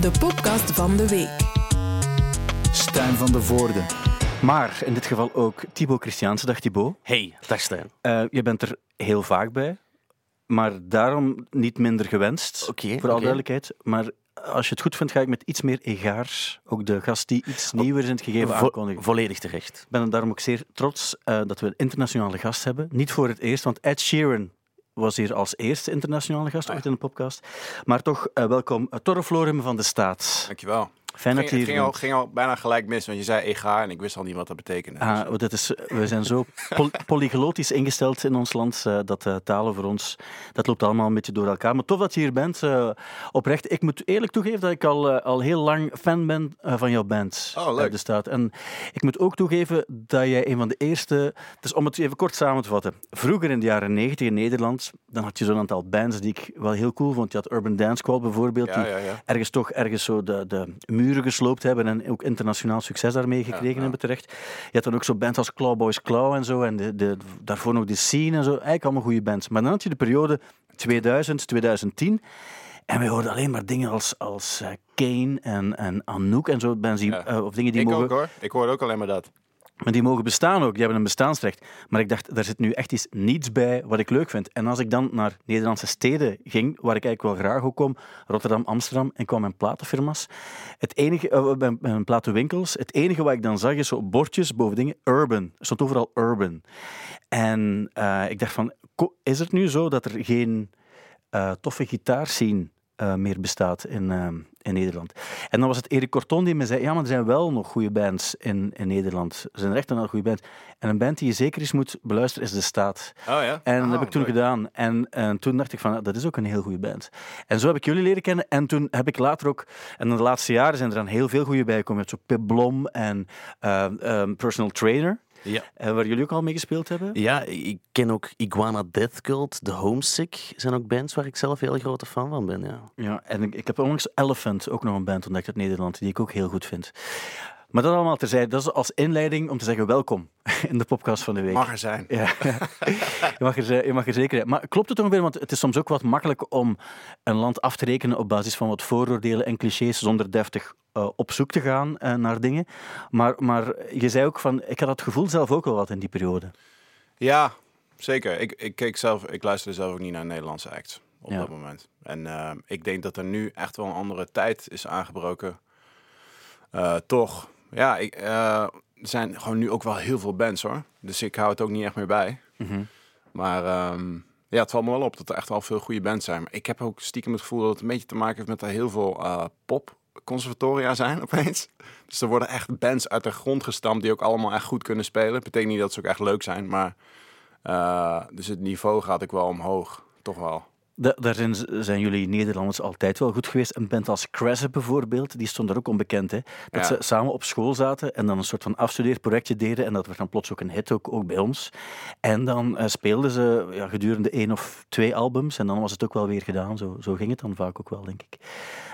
de podcast van de week. Stijn van de Voorde. Maar in dit geval ook Thibaut Christiaanse. Dag Thibaut. Hey, dag Stijn. Uh, je bent er heel vaak bij, maar daarom niet minder gewenst. Oké. voor alle duidelijkheid. Maar als je het goed vindt, ga ik met iets meer egaars ook de gast die iets nieuwer is in het gegeven Vo aankondigen. Volledig terecht. Ik ben daarom ook zeer trots uh, dat we een internationale gast hebben. Niet voor het eerst, want Ed Sheeran was hier als eerste internationale gast ooit in de podcast. Maar toch, uh, welkom, uh, Torre Florim van de Staat. Dankjewel. Fijn ging, ging al, ging al bijna gelijk mis, want je zei EGA en ik wist al niet wat dat betekende. Ah, dat is, we zijn zo poly polyglotisch ingesteld in ons land uh, dat uh, talen voor ons, dat loopt allemaal een beetje door elkaar. Maar tof dat je hier bent, uh, oprecht. Ik moet eerlijk toegeven dat ik al, al heel lang fan ben van jouw band. Oh, leuk. de staat. En ik moet ook toegeven dat jij een van de eerste, dus om het even kort samen te vatten. Vroeger in de jaren 90 in Nederland, dan had je zo'n aantal bands die ik wel heel cool vond. Je had Urban Dance Squad bijvoorbeeld, Ja, die ja, ja. ergens toch ergens zo de, de muren gesloopt hebben en ook internationaal succes daarmee gekregen ja. hebben terecht. Je had dan ook zo bands als Clawboys Claw en zo, en de, de, daarvoor nog de Scene en zo. Eigenlijk allemaal goede bands. Maar dan had je de periode 2000, 2010. En we hoorden alleen maar dingen als, als uh, Kane en, en Anouk en zo. Bands die, Ja. uh, of dingen die ik mogen... ook hoor. Ik hoorde ook alleen maar dat. Maar die mogen bestaan ook, die hebben een bestaansrecht. Maar ik dacht, daar zit nu echt iets niets bij wat ik leuk vind. En als ik dan naar Nederlandse steden ging, waar ik eigenlijk wel graag ook kom, Rotterdam, Amsterdam, en kwam mijn platenfirma's, het enige, uh, mijn, platenwinkels, het enige wat ik dan zag is zo bordjes boven dingen, urban. Er stond overal urban. En uh, ik dacht van, is het nu zo dat er geen uh, toffe gitaarscene uh, meer bestaat in, uh, in Nederland. En dan was het Erik Corton die me zei, ja, maar er zijn wel nog goede bands in, in Nederland. Er zijn echt een goede bands. En een band die je zeker eens moet beluisteren is De Staat. Oh ja? En dat heb ik toen gedaan. En, en toen dacht ik van, dat is ook een heel goede band. En zo heb ik jullie leren kennen. En toen heb ik later ook, en in de laatste jaren zijn er dan heel veel goede bijgekomen. Zo Pip Blom en uh, um, Personal Trainer. Ja. Uh, waar jullie ook al mee gespeeld hebben? Ja, ik ken ook Iguana Death Cult, The Homesick. zijn ook bands waar ik zelf heel grote fan van ben. Ja, ja en ik, ik heb onlangs Elephant, ook nog een band ontdekt uit Nederland, die ik ook heel goed vind. Maar dat allemaal terzijde, dat is als inleiding om te zeggen welkom in de podcast van de week. Mag er zijn. Ja, je, mag er, je mag er zeker zijn. Maar klopt het ongeveer, want het is soms ook wat makkelijk om een land af te rekenen op basis van wat vooroordelen en clichés zonder deftig uh, op zoek te gaan uh, naar dingen. Maar, maar je zei ook van, ik had het gevoel zelf ook wel wat in die periode. Ja, zeker. Ik, ik keek zelf, ik luisterde zelf ook niet naar Nederlandse acts op Ja. dat moment. En uh, ik denk dat er nu echt wel een andere tijd is aangebroken. Toch, ja, ik, uh, er zijn gewoon nu ook wel heel veel bands hoor. Dus ik hou het ook niet echt meer bij. Mhm. Maar um, ja, het valt me wel op dat er echt wel veel goede bands zijn. Maar ik heb ook stiekem het gevoel dat het een beetje te maken heeft met dat er heel veel uh, pop conservatoria zijn opeens. Dus er worden echt bands uit de grond gestampt die ook allemaal echt goed kunnen spelen. Betekent niet dat ze ook echt leuk zijn, maar uh, dus het niveau gaat ook wel omhoog, toch wel. Da daar zijn, zijn, jullie Nederlanders altijd wel goed geweest. Een band als Crescent bijvoorbeeld, die stond er ook onbekend. Hè? Dat Ja. ze samen op school zaten en dan een soort van afstudeerprojectje deden. En dat werd dan plots ook een hit, ook, ook bij ons. En dan uh, speelden ze ja, gedurende één of twee albums. En dan was het ook wel weer gedaan. Zo, zo ging het dan vaak ook wel, denk ik.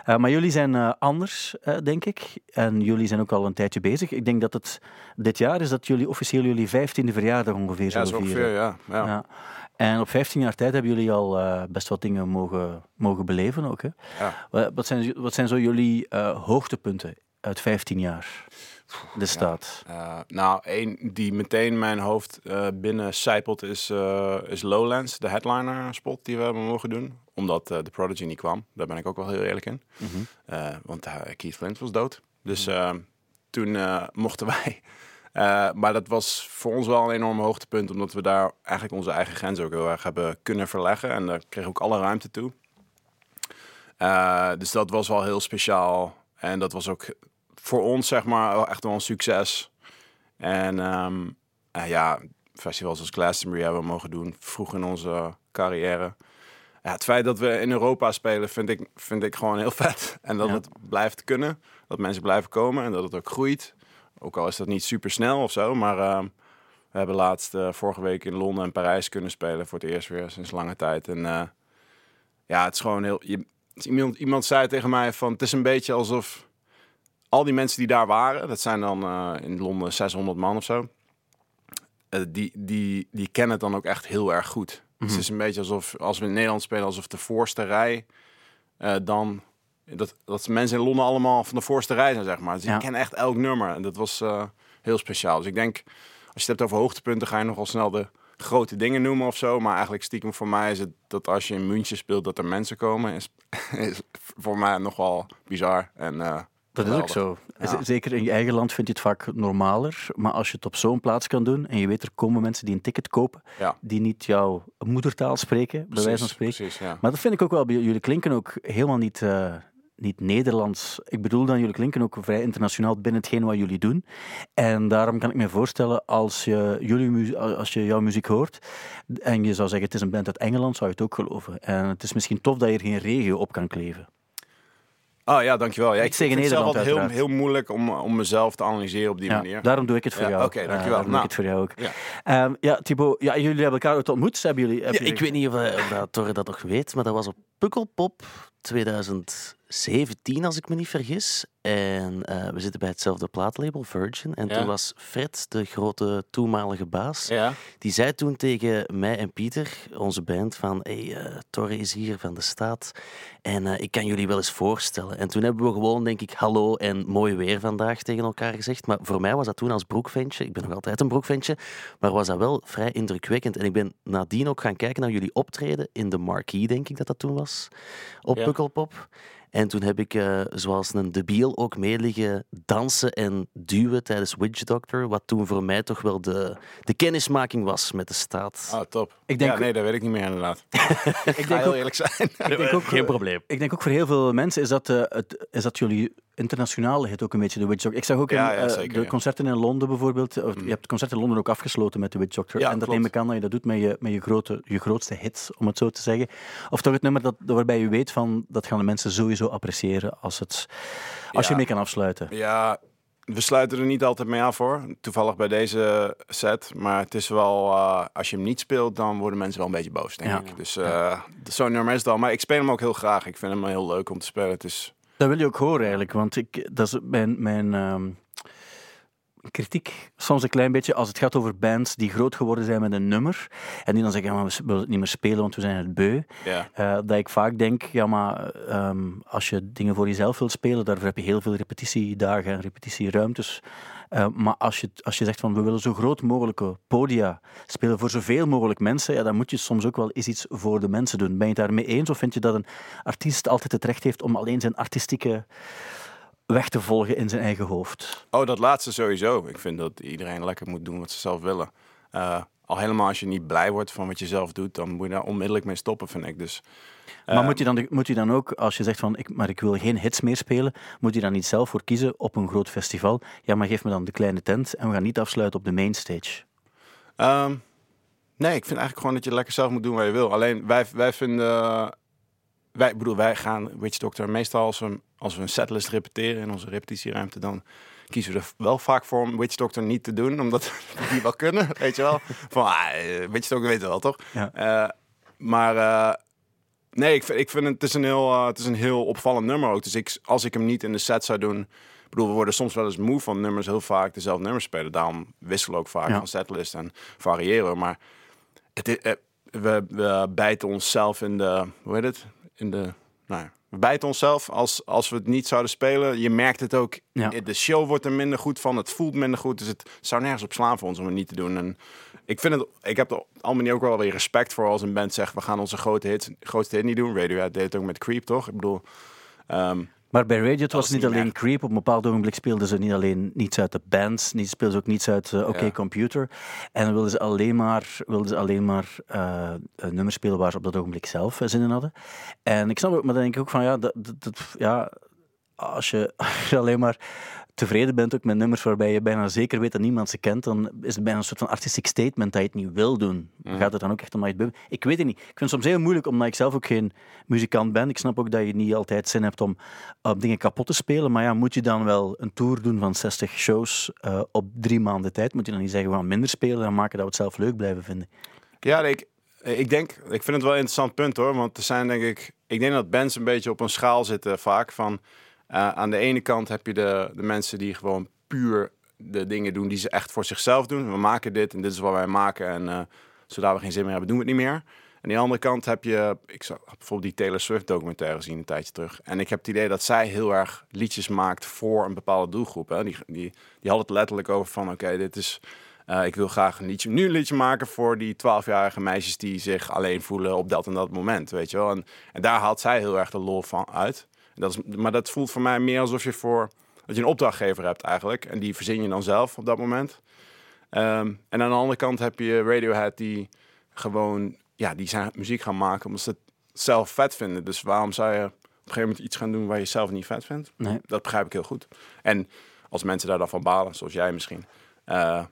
Uh, maar jullie zijn uh, anders, denk ik. En jullie zijn ook al een tijdje bezig. Ik denk dat het dit jaar is dat jullie officieel jullie vijftiende verjaardag ongeveer Ja, zo ongeveer, vieren. ja. ja. Ja. En op 15 jaar tijd hebben jullie al best wat dingen mogen, mogen beleven ook. Hè? Ja. Wat, zijn, wat zijn zo jullie uh, hoogtepunten uit 15 jaar? De staat. Nou, één die meteen mijn hoofd uh, binnen zijpelt is, uh, is Lowlands, de headliner spot die we hebben mogen doen. Omdat uh, de Prodigy niet kwam. Daar ben ik ook wel heel eerlijk in. Mm -hmm. want uh, Keith Flint was dood. Dus uh, toen mochten wij. Uh, maar dat was voor ons wel een enorm hoogtepunt, omdat we daar eigenlijk onze eigen grenzen ook heel erg hebben kunnen verleggen. En daar kregen we ook alle ruimte toe. Uh, dus dat was wel heel speciaal. En dat was ook voor ons, zeg maar, echt wel een succes. En um, uh, ja, festivals als Glastonbury hebben we mogen doen, vroeg in onze carrière. Ja, het feit dat we in Europa spelen, vind ik, vind ik gewoon heel vet. En dat Ja. het blijft kunnen, dat mensen blijven komen en dat het ook groeit. Ook al is dat niet super snel of zo, maar uh, we hebben laatst uh, vorige week in Londen en Parijs kunnen spelen voor het eerst weer sinds lange tijd. En uh, ja, het is gewoon heel. Je, iemand, iemand zei tegen mij van het is een beetje alsof al die mensen die daar waren, dat zijn dan uh, in Londen 600 man of zo, die, die, die kennen het dan ook echt heel erg goed. Mm -hmm. Dus het is een beetje alsof als we in Nederland spelen, alsof de voorste rij dan dat, dat mensen in Londen allemaal van de voorste rij zijn, zeg maar. Dus Ja. ik ken echt elk nummer. En dat was eh, heel speciaal. Dus ik denk, als je het hebt over hoogtepunten, ga je nogal snel de grote dingen noemen of zo. Maar eigenlijk stiekem voor mij is het dat als je in München speelt, dat er mensen komen. Is, is voor mij nog wel bizar. En, eh, Dat is ook zo. Ja. Zeker in je eigen land vind je het vaak normaler. Maar als je het op zo'n plaats kan doen en je weet er komen mensen die een ticket kopen Ja. die niet jouw moedertaal spreken, bij wijze van spreken. Precies, ja. Maar dat vind ik ook wel. bij Jullie klinken ook helemaal niet, eh, niet Nederlands. Ik bedoel dan, jullie klinken ook vrij internationaal binnen hetgeen wat jullie doen. En daarom kan ik me voorstellen, als je, jullie als je jouw muziek hoort en je zou zeggen het is een band uit Engeland, zou je het ook geloven. En het is misschien tof dat je er geen regio op kan kleven. Oh ja, dankjewel. Ja, Ik ik zeg in vind het zelf Nederland altijd heel, heel moeilijk om, om mezelf te analyseren op die Ja, manier. daarom doe ik het voor Ja, jou. oké, Eh, dankjewel. daarom doe Nou. ik het voor jou ook. Ja. Ehm, ja, Thibaut, ja, jullie hebben elkaar ooit ontmoet. Hebben jullie, ik weet niet of, of dat Torre dat nog weet, maar dat was op Pukkelpop 2017, als ik me niet vergis. En eh, we zitten bij hetzelfde plaatlabel, Virgin. En Ja. toen was Fred, de grote toenmalige baas, Ja. die zei toen tegen mij en Pieter, onze band, van hey, eh, Torre is hier van de staat en eh, ik kan jullie wel eens voorstellen. En toen hebben we gewoon, denk ik, hallo en mooi weer vandaag tegen elkaar gezegd. Maar voor mij was dat toen als broekventje, ik ben nog altijd een broekventje, maar was dat wel vrij indrukwekkend. En ik ben nadien ook gaan kijken naar jullie optreden in de Marquee, denk ik dat dat toen was, op Ja. Pukkelpop. En toen heb ik, eh, zoals een debiel, ook mee liggen dansen en duwen tijdens Witch Doctor. Wat toen voor mij toch wel de, de kennismaking was met de staat. Oh, top. Ik denk- ja, nee, dat weet ik niet meer inderdaad. ik denk, heel ook, eerlijk zijn. ik, denk ook, Geen probleem. ik denk ook voor heel veel mensen is dat, eh, het, is dat jullie internationale hit ook een beetje de Witch Doctor. Ik zag ook Ja, in, ja, eh, zeker, de concerten in Londen bijvoorbeeld. of Je hebt de concerten in Londen ook afgesloten met de Witch Doctor. En dat klopt. neem ik aan dat je dat doet met je, met je, grote, je grootste hit, om het zo te zeggen. Of toch het nummer dat, waarbij je weet van dat gaan de mensen sowieso appreciëren als, het, als je mee kan afsluiten. Ja, we sluiten er niet altijd mee af hoor. Toevallig bij deze set. Maar het is wel, eh, als je hem niet speelt, dan worden mensen wel een beetje boos, denk Ja. ik. Dus eh, zo'n nummer is het al. Maar ik speel hem ook heel graag. Ik vind hem heel leuk om te spelen. Het is... Dat wil je ook horen eigenlijk, want ik, dat is mijn, mijn ehm, kritiek soms een klein beetje als het gaat over bands die groot geworden zijn met een nummer en die dan zeggen, ja, maar we willen het niet meer spelen, want we zijn het beu. Ja. Eh, dat ik vaak denk, ja maar ehm, als je dingen voor jezelf wilt spelen, daarvoor heb je heel veel repetitiedagen en repetitieruimtes. Eh, maar als je, als je zegt van we willen zo groot mogelijke podia spelen voor zoveel mogelijk mensen, ja, dan moet je soms ook wel eens iets voor de mensen doen. Ben je het daarmee eens of vind je dat een artiest altijd het recht heeft om alleen zijn artistieke weg te volgen in zijn eigen hoofd? Oh, dat laatste sowieso. Ik vind dat iedereen lekker moet doen wat ze zelf willen. Eh, al helemaal als je niet blij wordt van wat je zelf doet, dan moet je daar onmiddellijk mee stoppen, vind ik. Dus, maar eh, moet je, dan, moet je dan ook, als je zegt van ik, maar ik wil geen hits meer spelen, moet je dan niet zelf voor kiezen op een groot festival? Ja, maar geef me dan de kleine tent en we gaan niet afsluiten op de mainstage. Ehm, nee, ik vind eigenlijk gewoon dat je lekker zelf moet doen wat je wil. Alleen wij, wij vinden. Wij, bedoel, wij gaan Witch Doctor meestal als we, als we een setlist repeteren in onze repetitieruimte, dan kiezen we er wel vaak voor om Witch Doctor niet te doen, omdat we die wel kunnen, weet je wel. Van, ah, eh, Witch Doctor weten we wel, toch? Ja. Eh, maar eh, nee, ik vind, ik vind het, het, is een heel, het is een heel opvallend nummer ook. Dus ik, als ik hem niet in de set zou doen... Bedoel, we worden soms wel eens moe van nummers, heel vaak dezelfde nummers spelen. Daarom wisselen we ook vaak Ja. van setlist en variëren. Maar het, is- we, we bijten onszelf in de... Hoe heet het? In de... Nou, we bijten onszelf als, als we het niet zouden spelen. Je merkt het ook. Ja. De show wordt er minder goed van. Het voelt minder goed. Dus het zou nergens op slaan voor ons om het niet te doen. En ik vind het... Ik heb er een manier ook wel weer respect voor als een band zegt... we gaan onze grote hits, grootste hit niet doen. Radiohead deed het ook met Creep, toch? Ik bedoel... ehm, Maar bij Radio het was is niet niet alleen. Creep. Op een bepaald ogenblik speelden ze niet alleen niets uit de bands, niet speelden ze ook niets uit OK Ja. Computer. En wilden ze alleen maar, wilden ze alleen maar eh, een nummer spelen waar ze op dat ogenblik zelf eh, zin in hadden. En ik snap ook, maar dan denk ik ook van ja, dat, dat, dat- ja als, je, als je alleen maar tevreden bent ook met nummers waarbij je bijna zeker weet dat niemand ze kent, dan is het bijna een soort van artistic statement dat je het niet wil doen. Gaat het dan ook echt om dat je het? Ik weet het niet. Ik vind het soms heel moeilijk, omdat ik zelf ook geen muzikant ben. Ik snap ook dat je niet altijd zin hebt om dingen kapot te spelen, maar ja, moet je dan wel een tour doen van 60 shows eh, op drie maanden tijd? Moet je dan niet zeggen, we gaan minder spelen en maken dat we het zelf leuk blijven vinden? Ja, ik, ik denk, ik vind het wel een interessant punt hoor. Want er zijn denk ik, ik denk dat bands een beetje op een schaal zitten vaak. Van eh, aan de ene kant heb je de, de mensen die gewoon puur de dingen doen die ze echt voor zichzelf doen. We maken dit en dit is wat wij maken. En eh, zodra we geen zin meer hebben, doen we het niet meer. Aan die andere kant heb je, ik zag bijvoorbeeld die Taylor Swift documentaire gezien een tijdje terug. En ik heb het idee dat zij heel erg liedjes maakt voor een bepaalde doelgroep. Hè. Die, die, die had het letterlijk over van, oké, dit is, eh, ik wil graag een liedje, nu een liedje maken voor die 12-jarige meisjes die zich alleen voelen op dat en dat moment, weet je wel. En, en daar haalt zij heel erg de lol van uit. Dat is, maar dat voelt voor mij meer alsof je voor, dat je een opdrachtgever hebt eigenlijk. En die verzin je dan zelf op dat moment. Ehm, en aan de andere kant heb je Radiohead die gewoon, ja, die zijn muziek gaan maken omdat ze het zelf vet vinden. Dus waarom zou je op een gegeven moment iets gaan doen waar je zelf niet vet vindt? Nee. Dat begrijp ik heel goed. En als mensen daar dan van balen, zoals jij misschien. eh,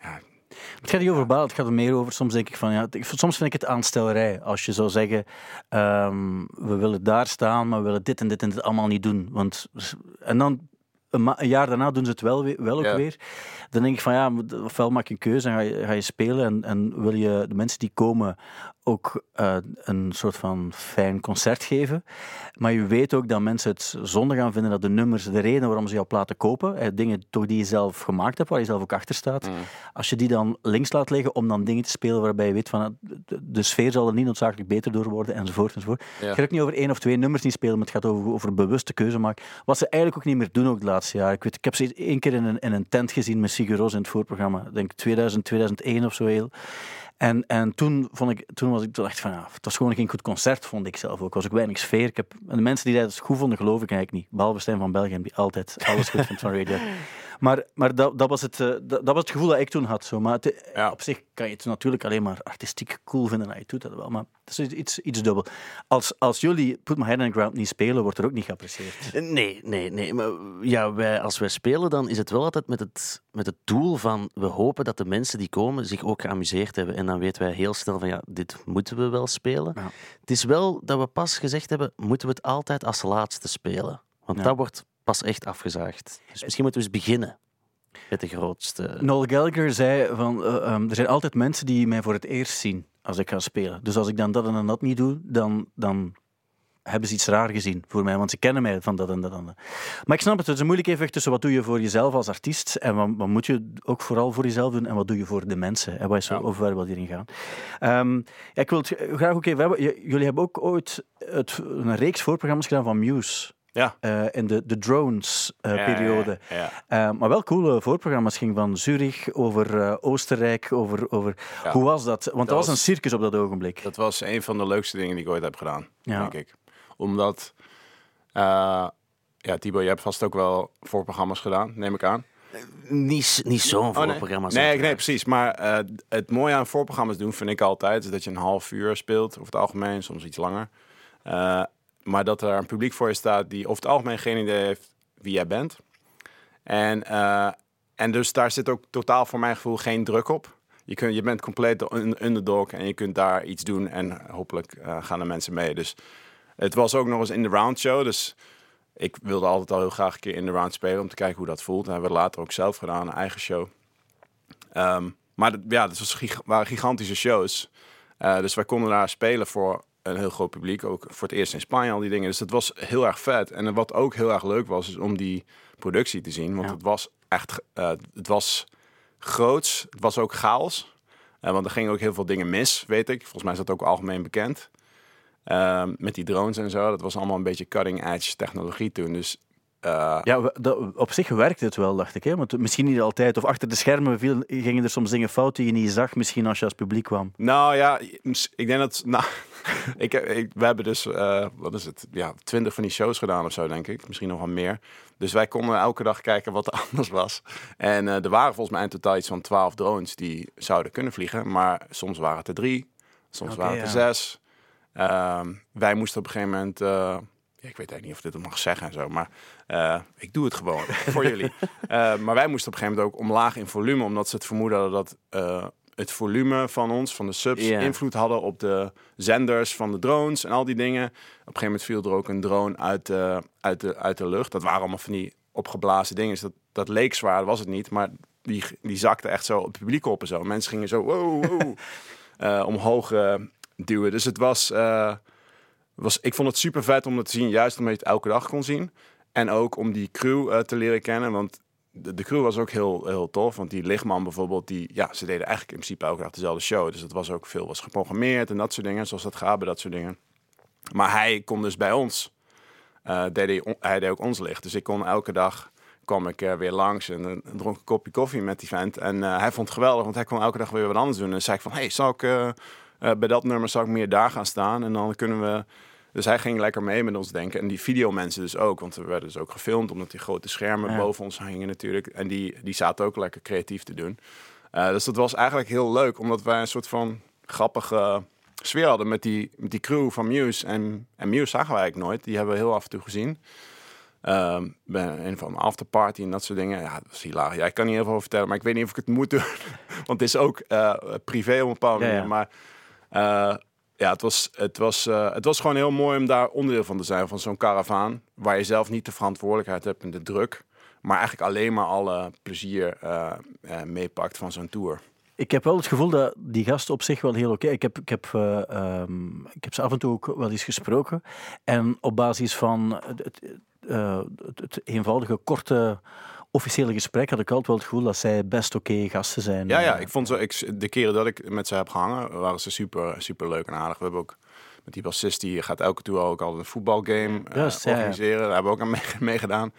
ja, Het gaat niet over balen, het gaat er meer over. Soms denk ik van ja, soms vind ik het aanstellerij. Als je zou zeggen, ehm, we willen daar staan, maar we willen dit en dit en dit allemaal niet doen. Want, en dan een, jaar daarna doen ze het wel, wel ook Ja. weer. Dan denk ik van ja, ofwel maak je een keuze en ga je, ga je spelen. En, en wil je de mensen die komen ook eh, een soort van fijn concert geven. Maar je weet ook dat mensen het zonde gaan vinden dat de nummers, de reden waarom ze jouw platen kopen, eh, dingen toch die je zelf gemaakt hebt, waar je zelf ook achter staat. Mm. Als je die dan links laat liggen om dan dingen te spelen waarbij je weet van de, de sfeer zal er niet noodzakelijk beter door worden enzovoort enzovoort. Ja. Het gaat ook niet over één of twee nummers niet spelen, maar het gaat over, over bewuste keuze maken. Wat ze eigenlijk ook niet meer doen ook de laatste. Ik, weet, ik heb ze één keer in een, in een tent gezien met Sigur in het voorprogramma. Ik denk 2000, 2001 of zo heel. En, en toen, vond ik, toen was ik dacht van ja, het was gewoon geen goed concert, vond ik zelf ook. Er was ook weinig sfeer. Ik heb, en de mensen die dat goed vonden, geloof ik eigenlijk niet. Behalve Stijn van België, die altijd alles goed vindt van Radio. Maar, maar dat, dat, was het, eh, dat, dat was het gevoel dat ik toen had. Zo. Maar het, Ja. op zich kan je het natuurlijk alleen maar artistiek cool vinden. Dat je doet dat wel. Maar het is iets, iets dubbel. Als, als jullie Put My Head on the Ground niet spelen, wordt er ook niet geapprecieerd. Nee, nee, nee. Maar ja, wij, als wij spelen, dan is het wel altijd met het, met het doel van we hopen dat de mensen die komen zich ook geamuseerd hebben. En dan weten wij heel snel van ja, dit moeten we wel spelen. Ja. Het is wel dat we pas gezegd hebben, moeten we het altijd als laatste spelen. Want Ja. dat wordt pas echt afgezaagd. Dus misschien moeten we eens beginnen met de grootste. Noel Gallagher zei van, eh, ehm, er zijn altijd mensen die mij voor het eerst zien als ik ga spelen. Dus als ik dan dat en dat niet doe, dan, dan hebben ze iets raar gezien voor mij, want ze kennen mij van dat en dat en dat. Maar ik snap het, het is een moeilijk evenwicht tussen wat doe je voor jezelf als artiest en wat, wat moet je ook vooral voor jezelf doen en wat doe je voor de mensen. En wat is Ja. over waar wil hierin gaan. Ehm, ja, ik wil het graag ook even hebben. Jullie hebben ook ooit het, een reeks voorprogramma's gedaan van Muse. Ja. eh, in de, de drones-periode. Ja, ja, Eh, maar wel coole voorprogramma's. ging van Zurich over eh, Oostenrijk. Over, over... Ja. Hoe was dat? Want dat, Dat was een circus op dat ogenblik. Dat was een van de leukste dingen die ik ooit heb gedaan, Ja. denk ik. Omdat, eh, ja, Thibaut, je hebt vast ook wel voorprogramma's gedaan, neem ik aan. Niet, niet zo'n Oh, nee. voorprogramma. Nee, nee, precies. Maar eh, het mooie aan voorprogramma's doen vind ik altijd is dat je een half uur speelt, over het algemeen, soms iets langer. Maar dat er een publiek voor je staat die over het algemeen geen idee heeft wie jij bent. En, eh, en dus daar zit ook totaal voor mijn gevoel geen druk op. Je, kunt, je bent compleet de un- underdog en je kunt daar iets doen en hopelijk eh, gaan de mensen mee. Dus het was ook nog eens in de round show. Dus ik wilde altijd al heel graag een keer in de round spelen om te kijken hoe dat voelt. Dat hebben we later ook zelf gedaan, een eigen show. Ehm, maar ja, dat was waren gigantische shows. Eh, dus wij konden daar spelen voor een heel groot publiek. Ook voor het eerst in Spanje, al die dingen. Dus dat was heel erg vet. En wat ook heel erg leuk was, is om die productie te zien. Want Ja. het was echt, eh, het was groots. Het was ook chaos. Eh, want er gingen ook heel veel dingen mis, weet ik. Volgens mij is dat ook algemeen bekend. Ehm, met die drones en zo. Dat was allemaal een beetje cutting edge technologie toen. Dus eh, Ja, dat, op zich werkte het wel, dacht ik. Hè? Want misschien niet altijd. Of achter de schermen viel, gingen er soms dingen fout die je niet zag, misschien als je als publiek kwam. Nou ja, ik denk dat. Nou, ik, we hebben dus, eh, wat is het? Ja, twintig van die shows gedaan of zo, denk ik. Misschien nog wel meer. Dus wij konden elke dag kijken wat er anders was. En eh, er waren volgens mij in totaal iets van twaalf drones die zouden kunnen vliegen. Maar soms waren het er drie, soms waren het er ja. zes. Ehm, wij moesten op een gegeven moment. ja, ik weet eigenlijk niet of ik dit mag zeggen en zo, maar eh, ik doe het gewoon voor jullie. Eh, maar wij moesten op een gegeven moment ook omlaag in volume, omdat ze het vermoeden hadden dat eh, het volume van ons, van de subs, invloed hadden op de zenders van de drones en al die dingen. Op een gegeven moment viel er ook een drone uit de, uit de, uit de lucht. Dat waren allemaal van die opgeblazen dingen. Dus dat, dat leek zwaar, dat was het niet. Maar die, die zakte echt zo op het publiek op en zo. Mensen gingen zo wow, wow, omhoog duwen. Dus het was, was... Ik vond het super vet om het te zien, juist omdat je het elke dag kon zien. En ook om die crew eh, te leren kennen. Want de, de crew was ook heel, heel tof. Want die lichtman bijvoorbeeld, die, ja, ze deden eigenlijk in principe elke dag dezelfde show. Dus dat was ook veel was geprogrammeerd en dat soort dingen. Zoals dat bij dat soort dingen. Maar hij kon dus bij ons, eh, deed hij, hij deed ook ons licht. Dus ik kon elke dag, kwam ik eh, weer langs en dronk een kopje koffie met die vent. En hij vond het geweldig, want hij kon elke dag weer wat anders doen. En zei ik van, hey, zal ik bij dat nummer zal ik meer daar gaan staan? En dan kunnen we... Dus hij ging lekker mee met ons denken. En die videomensen dus ook, want we werden dus ook gefilmd, omdat die grote schermen Ja. boven ons hingen natuurlijk. En die, die zaten ook lekker creatief te doen. Eh, dus dat was eigenlijk heel leuk, omdat wij een soort van grappige sfeer hadden met die, met die crew van Muse. En, en Muse zagen wij eigenlijk nooit. Die hebben we heel af en toe gezien. Ehm, bij een van afterparty en dat soort dingen. Ja, dat was hilarisch. Ja, ik kan niet heel veel over vertellen, maar ik weet niet of ik het moet doen. Want het is ook eh, privé op een bepaalde Ja, ja. manier. Maar eh, ja, het was, het, was, eh, het was gewoon heel mooi om daar onderdeel van te zijn. Van zo'n karavaan. Waar je zelf niet de verantwoordelijkheid hebt en de druk. Maar eigenlijk alleen maar alle plezier eh, eh, meepakt van zo'n tour. Ik heb wel het gevoel dat die gasten op zich wel heel oké. Ik, heb, ik, heb, eh, ehm, ik heb ze af en toe ook wel eens gesproken. En op basis van het, het eenvoudige, korte, officiële gesprek had ik altijd wel het gevoel dat zij best oké gasten zijn. Ja, ja, Eh, ik vond ze, ik, de keren dat ik met ze heb gehangen, waren ze super, super leuk en aardig. We hebben ook met die bassist, die gaat elke tour ook altijd een voetbalgame eh, Juist, ja, ja. organiseren. Daar hebben we ook aan mee- meegedaan.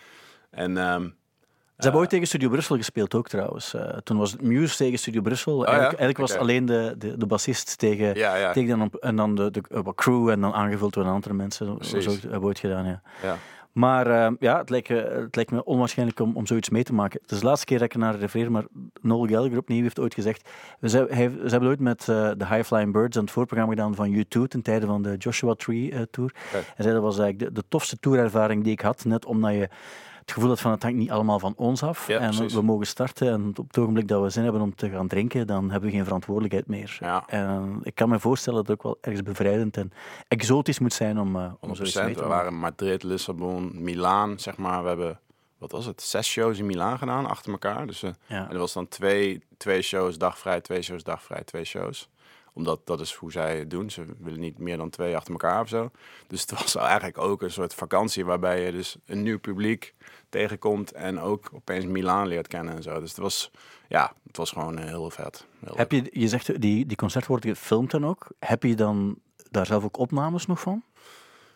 En ehm, Ze hebben ooit tegen Studio Brussel gespeeld ook trouwens. Eh, toen was het Muse tegen Studio Brussel. eigenlijk, eigenlijk was alleen de, de, de bassist tegen, ja, ja, tegen dan, op- en dan de, de eh, crew en dan aangevuld door andere mensen. Precies. zo hebben we ooit gedaan, ja. Maar eh, ja, het lijkt, eh, het lijkt me onwaarschijnlijk om, om zoiets mee te maken. Het is de laatste keer dat ik naar refereer, maar Noel Gallagher opnieuw heeft ooit gezegd... Hij, ze hebben ooit met eh, de High Flying Birds aan het voorprogramma gedaan van U2 ten tijde van de Joshua Tree eh, Tour. Hij zei dat was eigenlijk de, de tofste tourervaring die ik had, net omdat je het gevoel had van het hangt niet allemaal van ons af. Ja, en precies. we mogen starten en op het ogenblik dat we zin hebben om te gaan drinken, dan hebben we geen verantwoordelijkheid meer. Ja. En ik kan me voorstellen dat het ook wel ergens bevrijdend en exotisch moet zijn om, eh, om 100%. zoiets mee te We waren Madrid, Lissabon, Milaan, zeg maar. We hebben, wat was het, zes shows in Milaan gedaan, achter elkaar. Dus eh, Ja. en er was dan twee, twee shows dagvrij, twee shows dagvrij, twee shows. Omdat dat is hoe zij het doen. Ze willen niet meer dan twee achter elkaar of zo. Dus het was eigenlijk ook een soort vakantie waarbij je dus een nieuw publiek tegenkomt en ook opeens Milaan leert kennen en zo. Dus het was, ja, het was gewoon eh, heel vet. Heel Heb je, je zegt, die, die concerten worden gefilmd dan ook. Heb je dan daar zelf ook opnames nog van?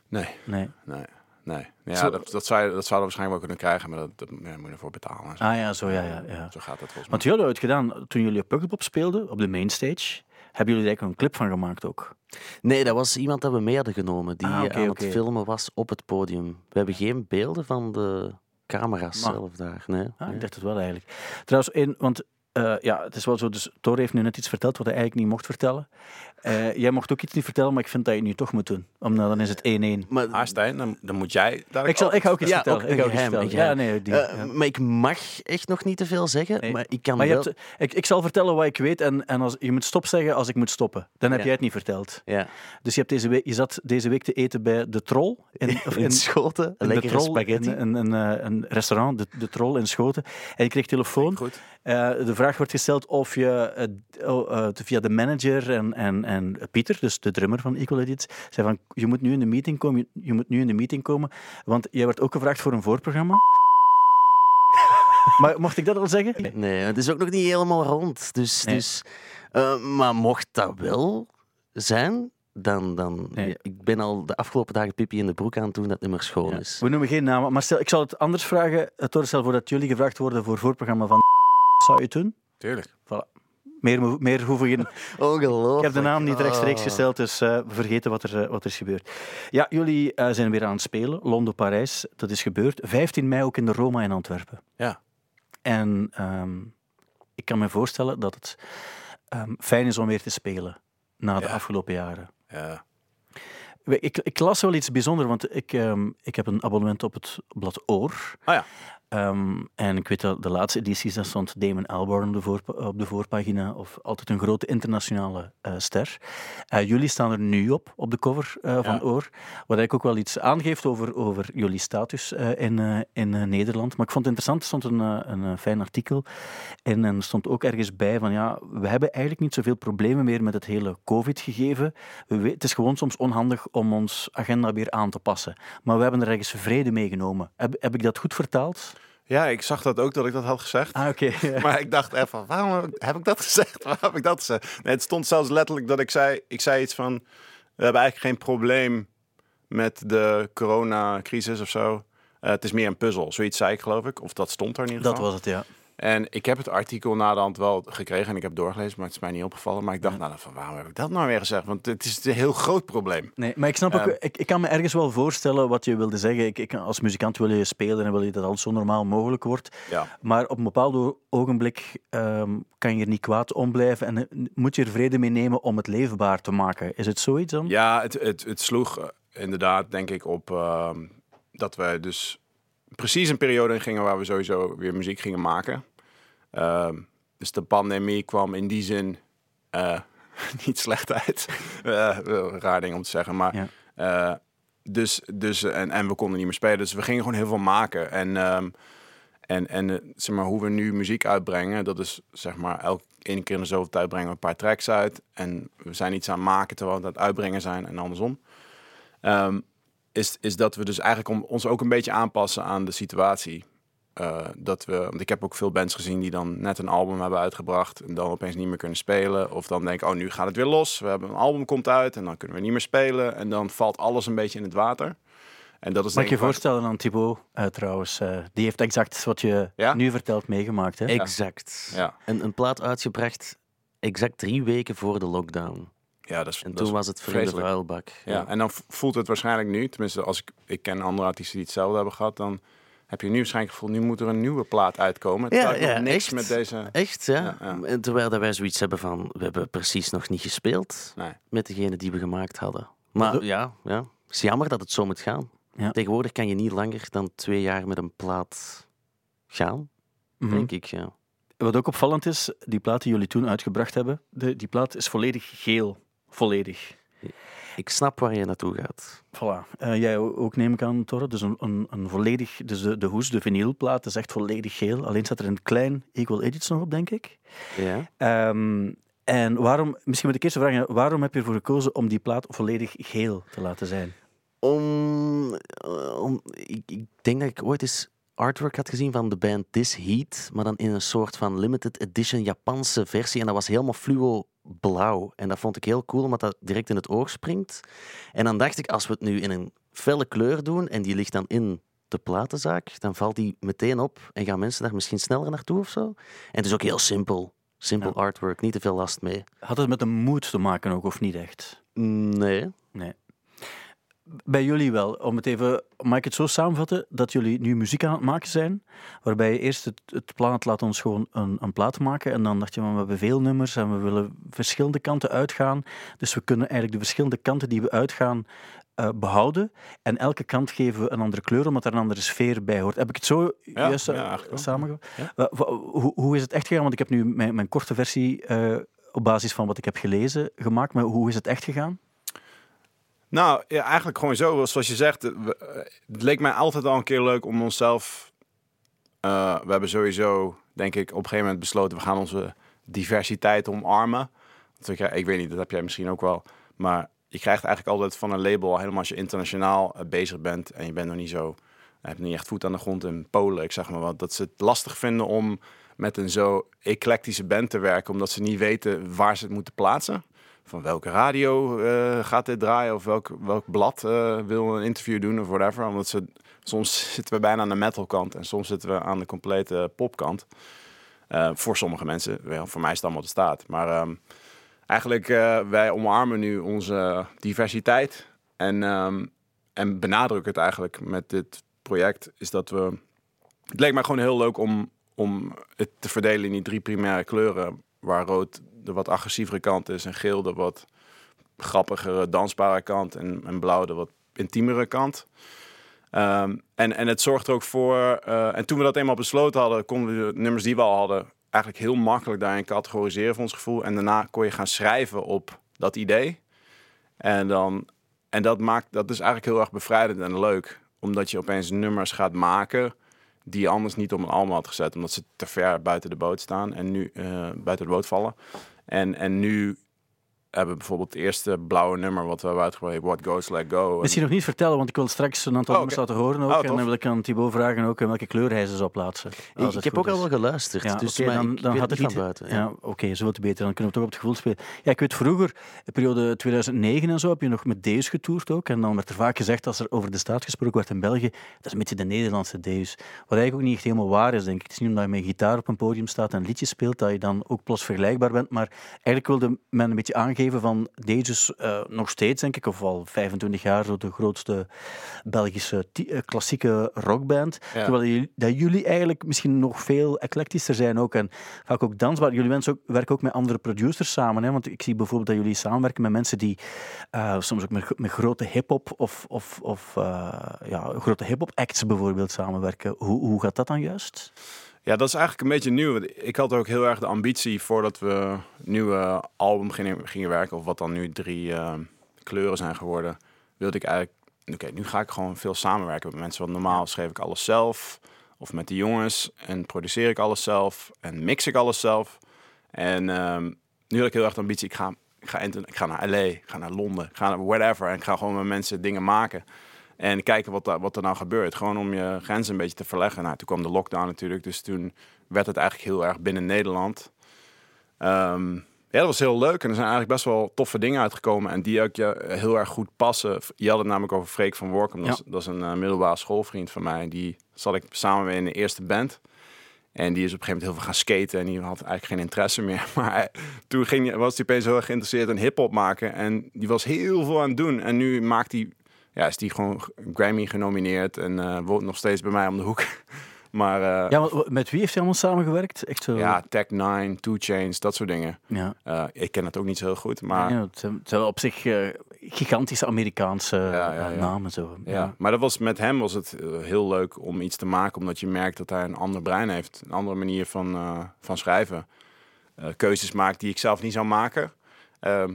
Nee, Nee. nee, nee. Ja, Zo- dat, dat, zou je, dat zouden we waarschijnlijk wel kunnen krijgen, maar dat, dat ja, moet je ervoor betalen. en zo. Ah ja, zo ja, ja. ja. Zo gaat dat volgens mij. Want jullie hadden het gedaan toen jullie op Pukkelpop speelden, op de mainstage. Hebben jullie er eigenlijk een clip van gemaakt ook? Nee, dat was iemand dat we mee hadden genomen, die Ah, aan het filmen was op het podium. We hebben geen beelden van de camera's zelf daar. Nee. Ah, nee. ik dacht het wel eigenlijk. Trouwens, in, want eh, ja, het is wel zo, dus Thor heeft nu net iets verteld wat hij eigenlijk niet mocht vertellen. Eh, jij mocht ook iets niet vertellen, maar ik vind dat je het nu toch moet doen. Omdat dan is het 1-1. Maar, Ah, Stijn, dan, dan moet jij... daar Ik, zal, ik ga ook iets Ja, vertellen. ook ik ga een ook iets geheim, vertellen. een Ja, nee, die, Eh, ja. maar ik mag echt nog niet te veel zeggen. Nee. Maar ik kan Maar je wel... hebt, ik, ik zal vertellen wat ik weet en, en als, je moet stop zeggen als ik moet stoppen. Dan heb Ja. jij het niet verteld. Ja. Dus je, hebt deze week, je zat deze week te eten bij De Troll. In, of In Schoten, een de Troll, spaghetti. Een, een, een, een restaurant, de, de Troll in Schoten. En je kreeg telefoon. Goed. Eh, de vraag wordt gesteld of je eh, oh, eh, via de manager en, en, en Pieter, dus de drummer van Equal Edits, zei van je moet nu in de meeting komen, je, je moet nu in de meeting komen, want jij werd ook gevraagd voor een voorprogramma. maar mocht ik dat al zeggen? Nee, het is ook nog niet helemaal rond. Dus, Nee. dus, eh, maar mocht dat wel zijn, dan... dan Nee. ja, ik ben al de afgelopen dagen pipi in de broek aan het doen dat het meer schoon Ja. is. We noemen geen namen, maar stel, ik zal het anders vragen. Uh, Tor, stel voor dat jullie gevraagd worden voor het voorprogramma van zou je het doen? Tuurlijk. Meer, hoeven geen Ongelooflijk. Ik heb de naam niet rechtstreeks Oh. gesteld, dus eh, we vergeten wat er, eh, wat er is gebeurd. Ja, jullie eh, zijn weer aan het spelen. Londen, Parijs, dat is gebeurd. 15 mei ook in de Roma in Antwerpen. Ja. En ehm, ik kan me voorstellen dat het ehm, fijn is om weer te spelen na de Ja. afgelopen jaren. Ja. Ik, ik las wel iets bijzonders, want ik, ehm, ik heb een abonnement op het blad Oor. Ah ja. Ehm, en ik weet dat de laatste edities, daar stond Damon Albarn op op de voorpagina, of altijd een grote internationale eh, ster. Eh, jullie staan er nu op, op de cover eh, van Ja. Oor, wat eigenlijk ook wel iets aangeeft over, over jullie status in, in Nederland. Maar ik vond het interessant, er stond een, een fijn artikel en er stond ook ergens bij van ja, we hebben eigenlijk niet zoveel problemen meer met het hele COVID-gegeven. Het is gewoon soms onhandig om ons agenda weer aan te passen. Maar we hebben er ergens vrede mee genomen. Heb, heb ik dat goed vertaald? Ja, ik zag dat ook dat ik dat had gezegd. Ah, oké. Maar ik dacht even, waarom heb ik dat gezegd? Waarom heb ik dat gezegd? Nee, het stond zelfs letterlijk dat ik zei, ik zei iets van, we hebben eigenlijk geen probleem met de coronacrisis of zo. Eh, het is meer een puzzel. Zoiets zei ik, geloof ik. Of dat stond er in ieder Dat was het, ja. En ik heb het artikel na de hand wel gekregen en ik heb doorgelezen, maar het is mij niet opgevallen. Maar ik dacht, nou, van waarom heb ik dat nou weer gezegd? Want het is een heel groot probleem. Nee, maar ik snap ook, Ehm. ik, ik kan me ergens wel voorstellen wat je wilde zeggen. Ik, ik, als muzikant wil je spelen en wil je dat alles zo normaal mogelijk wordt. Ja. Maar op een bepaald ogenblik ehm, kan je er niet kwaad om blijven en eh, moet je er vrede mee nemen om het leefbaar te maken. Is het zoiets dan? Ja, het, het, het sloeg eh, inderdaad, denk ik, op ehm, dat wij dus precies een periode in gingen waar we sowieso weer muziek gingen maken. Ehm, dus de pandemie kwam in die zin eh, niet slecht uit. Eh, raar ding om te zeggen, maar Ja. eh, dus, dus en, en we konden niet meer spelen, dus we gingen gewoon heel veel maken. En, ehm, en, en zeg maar, hoe we nu muziek uitbrengen, dat is zeg maar elke ene keer in de zoveel tijd brengen we een paar tracks uit. En we zijn iets aan het maken terwijl we aan het uitbrengen zijn en andersom. Ehm, is, is dat we dus eigenlijk om, ons ook een beetje aanpassen aan de situatie. Eh, dat we, want ik heb ook veel bands gezien die dan net een album hebben uitgebracht en dan opeens niet meer kunnen spelen. Of dan denken, oh nu gaat het weer los. We hebben een album komt uit en dan kunnen we niet meer spelen. En dan valt alles een beetje in het water. En dat is Mag je voorstellen aan Thibaut eh, trouwens? eh, die heeft exact wat je Ja? nu vertelt meegemaakt. Hè? Exact. Ja. Een, een plaat uitgebracht exact drie weken voor de lockdown. Ja, dat is, En dat toen is was het voor de vuilbak. Ja, en dan voelt het waarschijnlijk nu, tenminste als ik, ik ken andere artiesten die hetzelfde hebben gehad, dan heb je nu waarschijnlijk gevoeld, nu moet er een nieuwe plaat uitkomen. Ja, ja, niks echt. met deze... Echt, ja. Ja, ja. En Terwijl dat wij zoiets hebben van, we hebben precies nog niet gespeeld Nee. met degene die we gemaakt hadden. Maar ja, ja, het is jammer dat het zo moet gaan. Ja. Tegenwoordig kan je niet langer dan twee jaar met een plaat gaan, Mhm. denk ik. Ja. Wat ook opvallend is, die plaat die jullie toen uitgebracht hebben, de, die plaat is volledig geel. Volledig. Ik snap waar je naartoe gaat. Voilà. Eh, jij ook neem ik aan, Torre. Dus een, een, een volledig, dus de, de hoes, de vinylplaat, is echt volledig geel. Alleen staat er een klein Equal Edits nog op, denk ik. Ja. Ehm, en waarom, misschien moet ik eerst vragen, waarom heb je ervoor gekozen om die plaat volledig geel te laten zijn? Om, eh, om, ik, ik denk dat ik ooit eens artwork had gezien van de band This Heat, maar dan in een soort van limited edition Japanse versie. En dat was helemaal fluo blauw. En dat vond ik heel cool, omdat dat direct in het oog springt. En dan dacht ik, als we het nu in een felle kleur doen en die ligt dan in de platenzaak, dan valt die meteen op en gaan mensen daar misschien sneller naartoe of zo. En het is ook heel simpel. Simpel Ja. artwork, niet te veel last mee. Had het met de mood te maken ook, of niet echt? Nee. Nee. Bij jullie wel. Om het even, mag ik het zo samenvatten dat jullie nu muziek aan het maken zijn, waarbij je eerst het, het plan had, laat ons gewoon een, een plaat maken en dan dacht je, van, we hebben veel nummers en we willen verschillende kanten uitgaan, dus we kunnen eigenlijk de verschillende kanten die we uitgaan eh, behouden en elke kant geven we een andere kleur, omdat er een andere sfeer bij hoort. Heb ik het zo juist ja, eh, samengevat? Ja. Hoe, hoe is het echt gegaan? Want ik heb nu mijn, mijn korte versie eh, op basis van wat ik heb gelezen gemaakt, maar hoe is het echt gegaan? Nou, ja, eigenlijk gewoon zo, zoals je zegt. eh, eh, Het leek mij altijd al een keer leuk om onszelf... eh, we hebben sowieso, denk ik, op een gegeven moment besloten... we gaan onze diversiteit omarmen. Want krijgen- ik weet niet, dat heb jij misschien ook wel. Maar je krijgt eigenlijk altijd van een label... helemaal als je internationaal bezig bent... en je bent nog niet zo... hebt niet echt voet aan de grond in Polen, ik zeg maar wat... dat ze het lastig vinden om met een zo eclectische band te werken... omdat ze niet weten waar ze het moeten plaatsen van welke radio eh, gaat dit draaien of welk, welk blad eh, wil een interview doen of whatever. Omdat ze, soms zitten we bijna aan de metalkant en soms zitten we aan de complete popkant. Eh, voor sommige mensen, wel, voor mij is het allemaal de staat. Maar ehm, eigenlijk, wij omarmen nu onze diversiteit en, ehm, en benadrukken het eigenlijk met dit project. Is dat we, het leek mij gewoon heel leuk om, om het te verdelen in die drie primaire kleuren. Waar rood de wat agressievere kant is en geel de wat grappigere, dansbare kant en, blauw de wat intiemere kant. Ehm, en, en het zorgt er ook voor, eh, en toen we dat eenmaal besloten hadden, konden we de nummers die we al hadden eigenlijk heel makkelijk daarin categoriseren voor ons gevoel. En daarna kon je gaan schrijven op dat idee. En, dan, en dat, maakt, dat is eigenlijk heel erg bevrijdend en leuk, omdat je opeens nummers gaat maken die je anders niet op een album had gezet, omdat ze te ver buiten de boot staan en nu eh, buiten de boot vallen. En, en nu hebben bijvoorbeeld het eerste blauwe nummer wat we hebben uitgebracht, What Goes Let Go. Misschien nog niet vertellen, want ik wil straks een aantal Oh, nummers laten horen ook. Oh, en dan wil ik aan Thibaut vragen ook in welke kleur hij ze zou plaatsen. Ik, heb ook al wel geluisterd, Ja, dus dan, ik dan gaat het niet buiten. Ja, oké, zo te beter. Dan kunnen we toch op het gevoel spelen. Ja, ik weet vroeger, de periode 2009 en zo, heb je nog met Deus getoerd ook. En dan werd er vaak gezegd, als er over de staat gesproken werd in België, dat is een beetje de Nederlandse Deus. Wat eigenlijk ook niet echt helemaal waar is, denk ik. Het is niet omdat je met een gitaar op een podium staat en liedjes speelt, dat je dan ook plots vergelijkbaar bent. Maar eigenlijk wilde men een beetje aangeven van is eh, nog steeds, denk ik, of al 25 jaar, zo de grootste Belgische eh, klassieke rockband. Ja. Terwijl jullie, dat jullie eigenlijk misschien nog veel eclectischer zijn ook. En vaak ook dansbaar. Jullie mensen ook, werken ook met andere producers samen. Hè? Want ik zie bijvoorbeeld dat jullie samenwerken met mensen die eh, soms ook met, met grote hip-hop of, of, of ja, grote hip-hop acts bijvoorbeeld samenwerken. Hoe, hoe gaat dat dan juist? Ja, dat is eigenlijk een beetje nieuw. Ik had ook heel erg de ambitie voordat we nieuwe album gingen, gingen werken, of wat dan nu drie eh, kleuren zijn geworden, wilde ik eigenlijk, oké, nu ga ik gewoon veel samenwerken met mensen. Want normaal schreef ik alles zelf, of met de jongens, en produceer ik alles zelf, en mix ik alles zelf. En ehm, nu had ik heel erg de ambitie, ik ga, ik ga, ik ga naar LA, ik ga naar Londen, ik ga naar whatever, en ik ga gewoon met mensen dingen maken. En kijken wat, daar- wat er nou gebeurt. Gewoon om je grenzen een beetje te verleggen. Nou, toen kwam de lockdown natuurlijk. Dus toen werd het eigenlijk heel erg binnen Nederland. Ehm, ja, dat was heel leuk. En er zijn eigenlijk best wel toffe dingen uitgekomen. En die ook je heel erg goed passen. Je had het namelijk over Freek van Workum. Dat, is, dat is een eh, middelbare schoolvriend van mij. Die zat ik samen mee in de eerste band. En die is op een gegeven moment heel veel gaan skaten. En die had eigenlijk geen interesse meer. Maar toen ging, was hij opeens heel erg geïnteresseerd in hip-hop maken. En die was heel veel aan het doen. En nu maakt hij ja, is die gewoon Grammy genomineerd en eh, woont nog steeds bij mij om de hoek. maar eh, Ja, want met wie heeft hij allemaal samengewerkt? Echt zo... ja, Tech Nine, Two Chains, dat soort dingen. ja. Eh, ik ken het ook niet zo heel goed, maar Ja, ja, het, zijn, op zich gigantische Amerikaanse ja, ja. namen. Zo. maar dat was met hem was het heel leuk om iets te maken, omdat je merkt dat hij een ander brein heeft, een andere manier van, van schrijven, keuzes maakt die ik zelf niet zou maken. Ehm,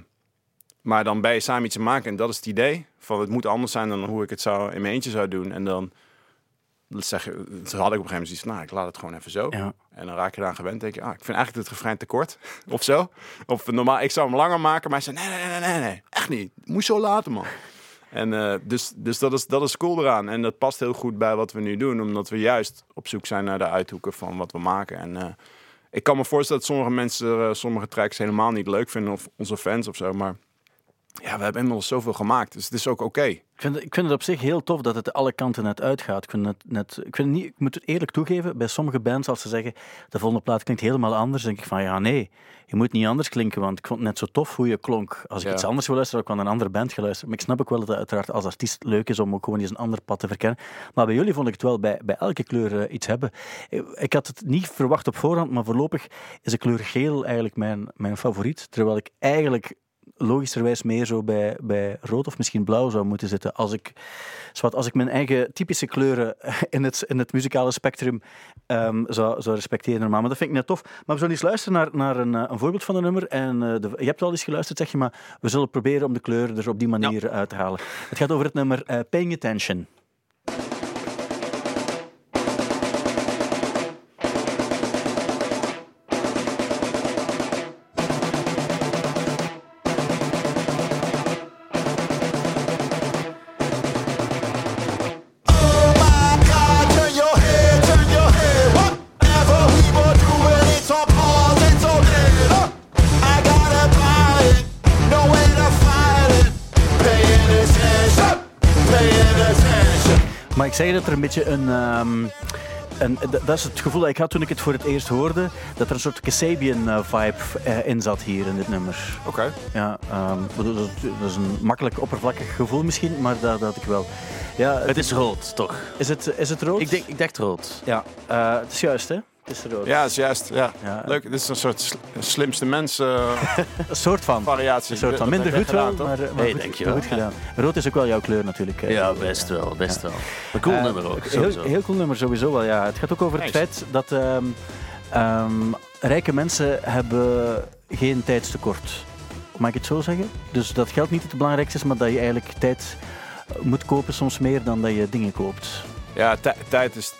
maar dan ben je samen iets te maken en dat is het idee van het moet anders zijn dan hoe ik het zou in mijn eentje zou doen en dan zeg je, had ik op een gegeven moment zoiets van, nou, ik laat het gewoon even zo. Ja. En dan raak je eraan gewend. denk je, ah, ik vind eigenlijk het refrein te kort. of zo. Of normaal, ik zou hem langer maken. Maar hij zei, nee, nee, nee, nee, nee. Echt niet. Moet zo laten, man. En eh, dus, dus dat, is, dat is cool eraan. En dat past heel goed bij wat we nu doen. Omdat we juist op zoek zijn naar de uithoeken van wat we maken. En eh, ik kan me voorstellen dat sommige mensen eh, sommige tracks helemaal niet leuk vinden. Of onze fans of zo. Maar ja, we hebben inmiddels zoveel gemaakt. Dus het is ook oké. Ik vind, ik vind het op zich heel tof dat het alle kanten net uitgaat. Ik, vind het net, ik, vind niet, ik moet het eerlijk toegeven, bij sommige bands als ze zeggen de volgende plaat klinkt helemaal anders, denk ik van ja nee, je moet niet anders klinken, want ik vond het net zo tof hoe je klonk. Als ik Ja. iets anders wil luisteren, kan een andere band geluisterd. Maar ik snap ook wel dat het uiteraard als artiest leuk is om ook gewoon eens een ander pad te verkennen. Maar bij jullie vond ik het wel bij, bij elke kleur eh, iets hebben. Ik, ik had het niet verwacht op voorhand, maar voorlopig is de kleur geel eigenlijk mijn, mijn favoriet. Terwijl ik eigenlijk logischerwijs meer zo bij, bij rood of misschien blauw zou moeten zitten. Als ik, zwart, als ik mijn eigen typische kleuren in het, in het muzikale spectrum ehm, zou, zou respecteren. normaal. Maar dat vind ik net tof. Maar we zullen eens luisteren naar, naar een, eh, een voorbeeld van een nummer. En, eh, de, je hebt al eens geluisterd, zeg je, maar we zullen proberen om de kleur er op die manier uit te halen. Het gaat over het nummer eh, Paying Attention. Zeg dat er een beetje een... ehm, een dat is het gevoel dat ik had toen ik het voor het eerst hoorde, dat er een soort Kasabian-vibe in zat hier in dit nummer. Oké. Ja, ehm, dat, dat is een makkelijk oppervlakkig gevoel misschien, maar dat, dat had ik wel. Ja, Het is rood, toch? is, het, is het rood? Ik, denk, ik dacht rood. Ja, eh, het is juist, hè? Rood. Ja, dat is juist. Ja. Ja. Leuk. Dit is een soort sl- slimste mensen eh, Een soort van. variatie. Een soort van. Minder goed wel, gedaan, toch? maar, eh, maar Hey, goed, goed gedaan. Rood is ook wel jouw kleur natuurlijk. hè. Ja, best wel, best wel. Een cool Eh, nummer ook, heel, cool nummer sowieso wel, ja. Het gaat ook over het Thanks. feit dat ehm, ehm, rijke mensen hebben geen tijdstekort. Mag ik het zo zeggen? Dus dat geld niet het belangrijkste is, maar dat je eigenlijk tijd moet kopen soms meer dan dat je dingen koopt. Ja, tij- tijd is.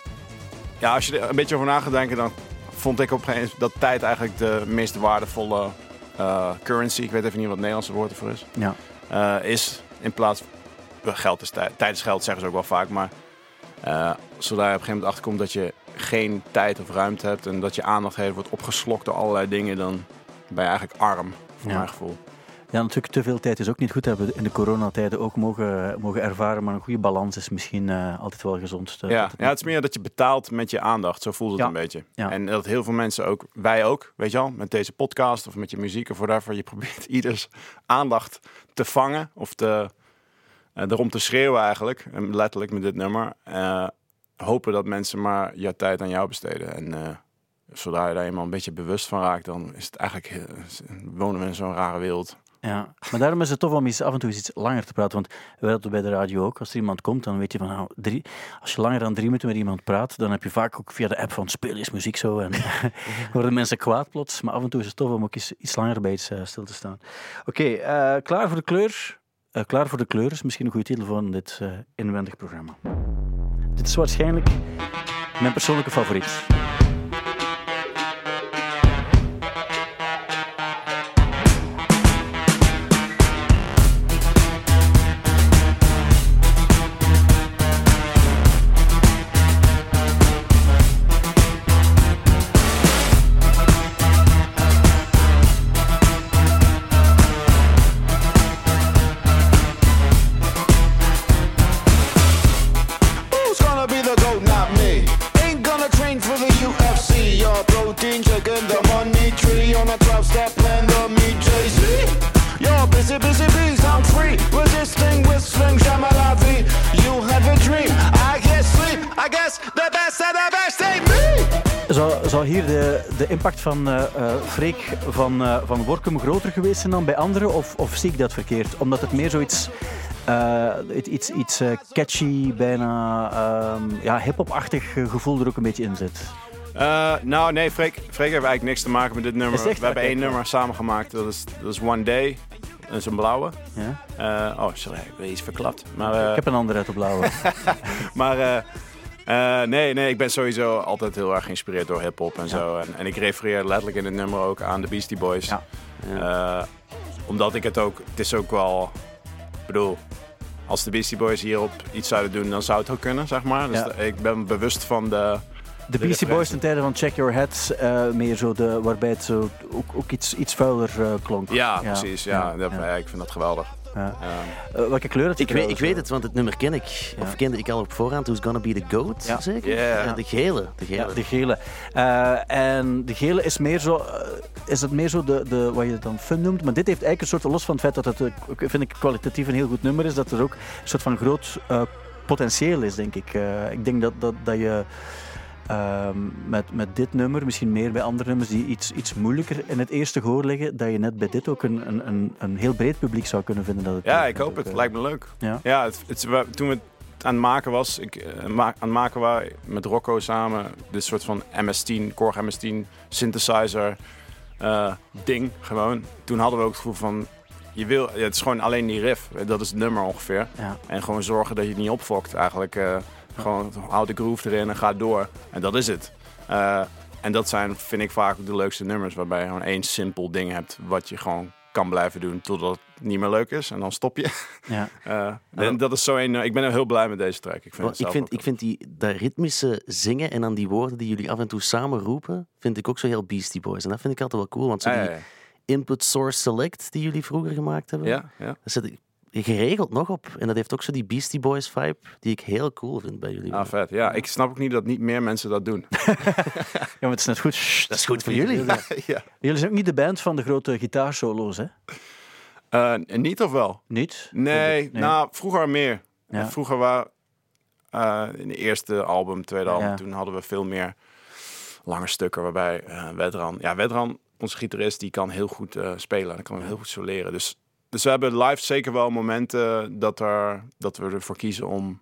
Ja, als je er een beetje over na gaat denken, dan vond ik op een gegeven moment dat tijd eigenlijk de meest waardevolle eh, currency, ik weet even niet wat het Nederlandse woord ervoor is, Ja. eh, is in plaats van geld is tijd. Tijd is geld, zeggen ze ook wel vaak, maar eh, zodra je op een gegeven moment achterkomt dat je geen tijd of ruimte hebt en dat je aandacht heeft wordt opgeslokt door allerlei dingen, dan ben je eigenlijk arm, voor Ja. mijn gevoel. Ja, natuurlijk te veel tijd is ook niet goed. Hebben we in de coronatijden ook mogen, mogen ervaren. Maar een goede balans is misschien eh, altijd wel gezond. Ja, het ja, het is meer dat je betaalt met je aandacht. Zo voelt het Ja. een beetje. Ja. En dat heel veel mensen ook, wij ook, weet je wel, met deze podcast of met je muziek of whatever. Je probeert ieders aandacht te vangen of te, eh, erom te schreeuwen eigenlijk. En letterlijk met dit nummer. Eh, hopen dat mensen maar je tijd aan jou besteden. En eh, zodra je daar eenmaal een beetje bewust van raakt, dan is het eigenlijk, wonen we in zo'n rare wereld. Ja, maar daarom is het tof om eens af en toe iets langer te praten. Want wij hadden bij de radio ook. Als er iemand komt, dan weet je van, nou, drie, als je langer dan drie minuten met iemand praat, dan heb je vaak ook via de app van speel eens muziek zo. En worden mensen kwaad plots. Maar af en toe is het tof om ook eens iets langer bij iets eh, stil te staan. Oké, eh, klaar voor de kleur? Eh, klaar voor de kleur is misschien een goede titel van dit inwendig programma. Dit is waarschijnlijk mijn persoonlijke favoriet. Van, eh, van Workum groter geweest zijn dan bij anderen? Of, of zie ik dat verkeerd? Omdat het meer zoiets eh, iets, iets eh, catchy, bijna ehm, ja, hip-hop-achtig gevoel er ook een beetje in zit. Nou, nee, Freek, Freek heeft eigenlijk niks te maken met dit nummer. We hebben één nummer samengemaakt. Dat is, dat is One Day. Dat is een blauwe. Ja? Oh, sorry, ik ben iets verklapt. Maar, Ik heb een andere uit de blauwe. maar eh, nee, nee, ik ben sowieso altijd heel erg geïnspireerd door hip-hop en zo. En, en ik refereer letterlijk in het nummer ook aan de Beastie Boys. Ja. Eh, omdat ik het ook, het is ook wel, ik bedoel, als de Beastie Boys hierop iets zouden doen, dan zou het ook kunnen, zeg maar. Dus Ja. ik ben bewust van de. De Beastie Boys ten tijde van Check Your Head, eh, meer zo de, waarbij het zo ook, ook iets, iets vuiler klonk. Ja, precies. Ja, dat- ik vind dat geweldig. Ja. Eh, welke kleur je Ik weet, ik weet het, want het nummer ken ik. Ja. Of kende ik al op voorhand. Who's Gonna Be The Goat, Ja. zeker? De gele. De gele. Ja, de gele. Eh, en de gele is meer zo, eh, is het meer zo de, de, wat je dan fun noemt. Maar dit heeft eigenlijk een soort, los van het feit dat het, vind ik, kwalitatief een heel goed nummer is, dat er ook een soort van groot eh, potentieel is, denk ik. Eh, ik denk dat, dat, dat je ehm, met, met dit nummer, misschien meer bij andere nummers die iets, iets moeilijker in het eerste gehoor liggen, dat je net bij dit ook een, een, een, een heel breed publiek zou kunnen vinden. Dat het, ja, ik hoop het. eh, Lijkt me leuk. Ja. Ja, het, het, toen we het aan het maken was, ik, eh, aan het maken waren met Rocco samen, dit soort van MS-10, Korg MS-10 synthesizer eh, ding gewoon. Toen hadden we ook het gevoel van, je wil, ja, het is gewoon alleen die riff, dat is het nummer ongeveer. Ja. En gewoon zorgen dat je het niet opfokt eigenlijk. Gewoon houd de groove erin en ga door. En dat is het. Eh, en dat zijn, vind ik vaak de leukste nummers, waarbij je gewoon één simpel ding hebt wat je gewoon kan blijven doen totdat het niet meer leuk is. En dan stop je. Ja. Eh, en dat is zo een. ik ben er heel blij met deze track. Ik vind, ik vind, ik vind die, dat ritmische zingen en dan die woorden die jullie af en toe samen roepen, vind ik ook zo heel Beastie Boys. En dat vind ik altijd wel cool, want zo die ja, ja. input source select die jullie vroeger gemaakt hebben, Ja, ja. daar zit ik geregeld nog op. En dat heeft ook zo die Beastie Boys vibe, die ik heel cool vind bij jullie. Ah, vet. Ja, ik snap ook niet dat niet meer mensen dat doen. ja, maar het is net goed. dat is goed voor jullie. ja. Jullie zijn ook niet de band van de grote gitaarsolo's, hè? Eh, niet of wel? Niet? Nee, nou, vroeger meer. Ja. Vroeger waren eh, in de eerste album, tweede album, Ja. toen hadden we veel meer lange stukken waarbij eh Wedran, ja, Wedran, onze gitarist, die kan heel goed eh, spelen. Dan kan hij heel goed soleren. Dus, dus we hebben live zeker wel momenten dat, er, dat we ervoor kiezen om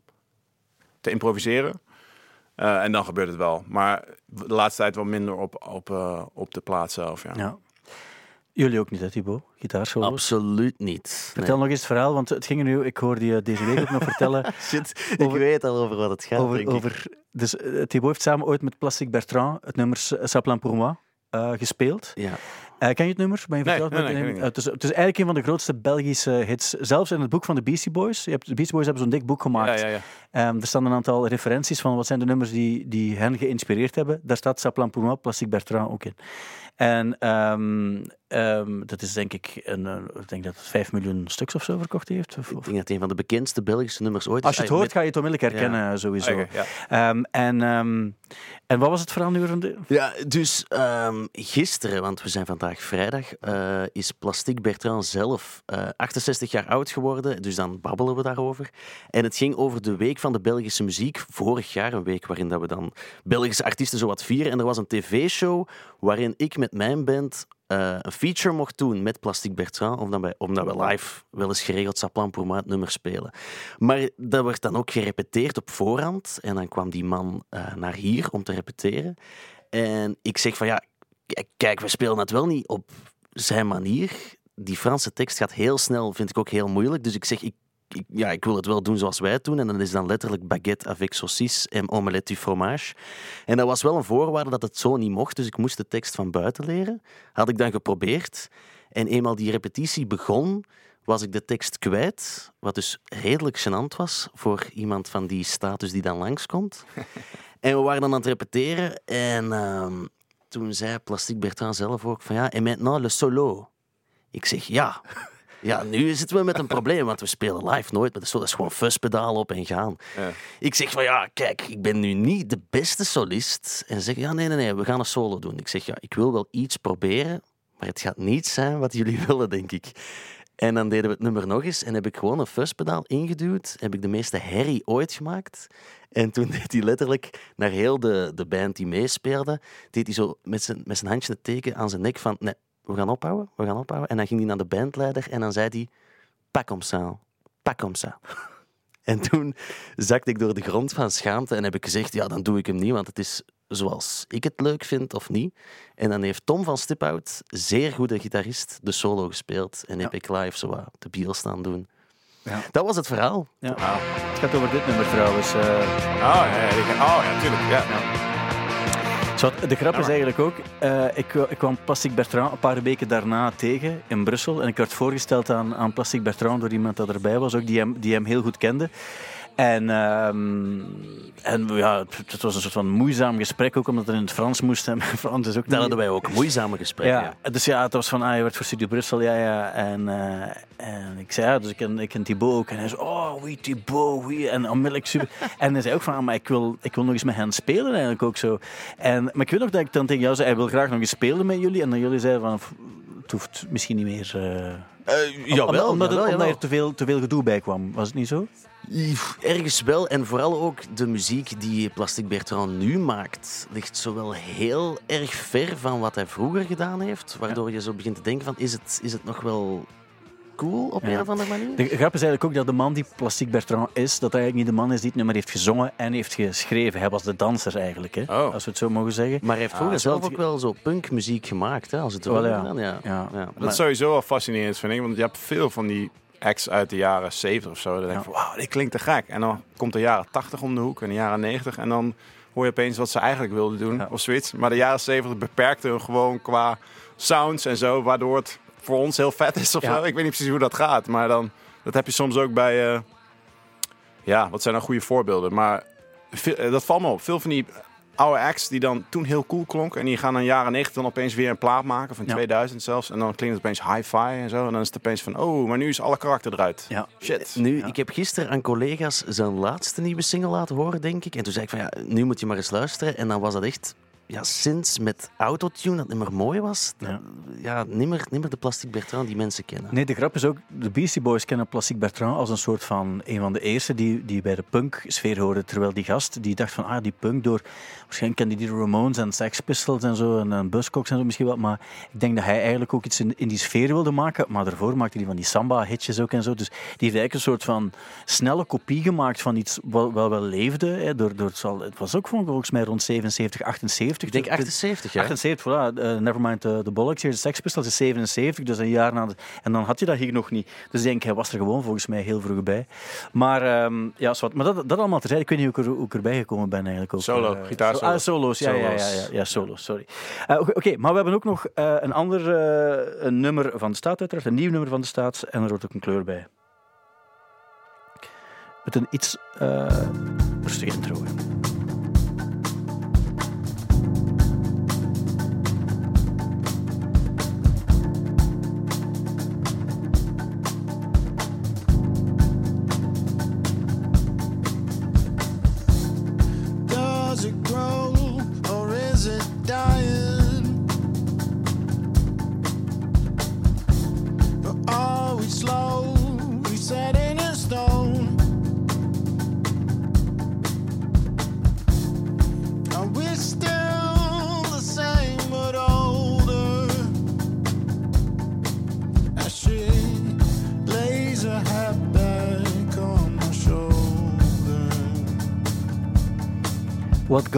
te improviseren. Eh, en dan gebeurt het wel. Maar de laatste tijd wel minder op, op, eh, op de plaat zelf. Ja. Ja. Jullie ook niet, hè, Thibaut? Gitaarsolo's? Absoluut niet. Vertel nog eens het verhaal, want het ging er nu... Ik hoorde je deze week ook nog vertellen ik weet al over wat het gaat, denk over... ik. over dus eh, Thibaut heeft samen ooit met Plastic Bertrand het nummer Saplan pour moi eh, gespeeld. Ja. Eh, ken je het nummer? Ben je Nee, vertrouwd nee, met nee, het? is, het is eigenlijk een van de grootste Belgische hits. Zelfs in het boek van de Beastie Boys. Je hebt, de Beastie Boys hebben zo'n dik boek gemaakt. Ja, ja, ja. Ehm, er staan een aantal referenties van wat zijn de nummers die, die hen geïnspireerd hebben. Daar staat Saplan pour moi, Plastic Bertrand ook in. En ehm, ehm, dat is denk ik, een, eh, ik denk dat het 5 miljoen stuks of zo verkocht heeft. Of, Ik denk dat het een van de bekendste Belgische nummers ooit is. Als je het Ah, hoort, met- ga je het onmiddellijk herkennen, sowieso. Oké, ja. Ehm, en, en wat was het verhaal nu? de- Ja, dus gisteren, want we zijn vandaag vrijdag, eh, is Plastic Bertrand zelf eh, 68 jaar oud geworden. Dus dan babbelen we daarover. En het ging over de Week van de Belgische Muziek. Vorig jaar, een week waarin dat we dan Belgische artiesten zo wat vieren. En er was een tv-show waarin ik met mijn band eh, een feature mocht doen met Plastic Bertrand, omdat wij, omdat we live wel eens geregeld Saplan pour het nummer spelen. Maar dat werd dan ook gerepeteerd op voorhand. En dan kwam die man eh, naar hier om te repeteren. En ik zeg van ja, kijk, we spelen het wel niet op zijn manier. Die Franse tekst gaat heel snel, vind ik ook heel moeilijk. Dus ik zeg, ik, ik- ja, ik wil het wel doen zoals wij het doen. En dan is dan letterlijk baguette avec saucisse en omelette du fromage. En dat was wel een voorwaarde dat het zo niet mocht. Dus ik moest de tekst van buiten leren. Had ik dan geprobeerd. En eenmaal die repetitie begon, was ik de tekst kwijt. Wat dus redelijk gênant was voor iemand van die status die dan langskomt. En we waren dan aan het repeteren. En ehm, toen zei Plastic Bertrand zelf ook van ja, en maintenant le solo. Ik zeg ja. Ja, nu zitten we met een probleem, want we spelen live nooit met de solo. Dat is gewoon fuzzpedaal op en gaan. Ja. Ik zeg van ja, kijk, ik ben nu niet de beste solist. En ze zeggen ja, nee, nee, nee, we gaan een solo doen. Ik zeg ja, ik wil wel iets proberen, maar het gaat niet zijn wat jullie willen, denk ik. En dan deden we het nummer nog eens en heb ik gewoon een fuzzpedaal ingeduwd. Heb ik de meeste herrie ooit gemaakt. En toen deed hij letterlijk naar heel de, de band die meespeelde, deed hij zo met zijn, met zijn handje het teken aan zijn nek van nee, we gaan ophouden, we gaan ophouden. En dan ging hij naar de bandleider en dan zei hij, pak comme ça, pak comme ça. En toen zakte ik door de grond van schaamte en heb ik gezegd, ja, dan doe ik hem niet, want het is zoals ik het leuk vind of niet. En dan heeft Tom van Stiphout, zeer goede gitarist, de solo gespeeld. En heb ik live zo wat de biel staan doen. Ja. Dat was het verhaal. Ja. Het gaat over dit nummer trouwens. eh. Oh, ja, ja, die- oh, ja, tuurlijk. Ja. Zo, de grap is eigenlijk ook, eh, ik, ik kwam Plastic Bertrand een paar weken daarna tegen in Brussel. En ik werd voorgesteld aan, aan Plastic Bertrand door iemand dat erbij was, ook die hem, die hem heel goed kende. En, ehm, en ja, het, was een soort van moeizaam gesprek, ook omdat het in het Frans moest. En Frans is ook Daar niet- hadden wij ook moeizame gesprekken. ja, dus ja, het was van, ah, je werd voor Studio Brussel, ja, ja. En, eh, en ik zei, ja, dus ik ken, ik ken Thibaut ook. En hij zei, oh, wie Thibaut, wie? En onmiddellijk super. en hij zei ook van, ah, maar ik wil, ik wil nog eens met hen spelen eigenlijk ook zo. En, maar ik weet nog dat ik dan tegen jou zei, hij wil graag nog eens spelen met jullie. En dan jullie zeiden van, "F- het hoeft misschien niet meer... eh, jawel, omdat, jawel, omdat er te veel, te veel gedoe bij kwam. Was het niet zo? Ergens wel. En vooral ook de muziek die Plastic Bertrand nu maakt, ligt zo wel heel erg ver van wat hij vroeger gedaan heeft. Waardoor je zo begint te denken van, is het, is het nog wel cool op Ja. een of andere manier? De grap is eigenlijk ook dat de man die Plastic Bertrand is, dat hij eigenlijk niet de man is die het nummer heeft gezongen en heeft geschreven. Hij was de danser eigenlijk, hè? Oh. als we het zo mogen zeggen. Maar hij heeft vroeger Ah, zelf ook wel zo punkmuziek gemaakt, hè, als het Wel, wel ja. gedaan, ja. Ja. Ja. Dat is sowieso wel fascinerend, vind ik. Want je hebt veel van die acts uit de jaren 70 of zo. Dan denk je Ja. van, wauw, dit klinkt te gek. En dan komt de jaren 80 om de hoek en de jaren 90. En dan hoor je opeens wat ze eigenlijk wilden doen Ja. of zoiets. Maar de jaren 70 beperkte hun gewoon qua sounds en zo. Waardoor het voor ons heel vet is of Ja. zo. Ik weet niet precies hoe dat gaat. Maar dan, dat heb je soms ook bij... eh, ja, wat zijn nou goede voorbeelden? Maar eh, dat valt me op. Veel van die oude acts die dan toen heel cool klonken. En die gaan dan jaren 90 dan opeens weer een plaat maken. Van Ja. 2000 zelfs. En dan klinkt het opeens hi-fi en zo. En dan is het opeens van, oh, maar nu is alle karakter eruit. Ja. Shit. Nu, Ja. ik heb gisteren aan collega's zijn laatste nieuwe single laten horen, denk ik. En toen zei ik van, ja, nu moet je maar eens luisteren. En dan was dat echt, ja, sinds met autotune dat niet meer mooi was. Ja. Niet meer de Plastic Bertrand die mensen kennen. Nee, de grap is ook, de Beastie Boys kennen Plastic Bertrand als een soort van een van de eerste die, die bij de punk-sfeer hoorden. Terwijl die gast, die dacht van, ah, die punk door... Waarschijnlijk kende die de Ramones en Sex Pistols en zo, en, en Buzzcocks en zo misschien wat. Maar ik denk dat hij eigenlijk ook iets in, in die sfeer wilde maken. Maar daarvoor maakte hij van die samba-hitjes ook en zo. Dus die heeft eigenlijk een soort van snelle kopie gemaakt van iets wat wel, wel leefde. Hè, door, door, het, zal, het was ook volgens mij rond 77, 78 78. Ik denk De- 78, ja. 78, voilà. Eh, Nevermind the, the Bollocks hier, de Sex Pistols is 77, dus een jaar na de... En dan had je dat hier nog niet. Dus ik denk, hij was er gewoon volgens mij heel vroeg bij. Maar, ehm, ja, zwart. maar dat, dat allemaal terzijde. Ik weet niet hoe ik, er, hoe ik erbij gekomen ben eigenlijk. Ook. Solo, Eh, gitaarsolo. Ah, solo's, ja, ja, ja, ja, Solo's. ja, solo's, sorry. Eh, Oké, maar we hebben ook nog eh, een ander eh, een nummer van de staat uiteraard, een nieuw nummer van de staat, en er hoort ook een kleur bij. Met een iets eh rustige intro. hè.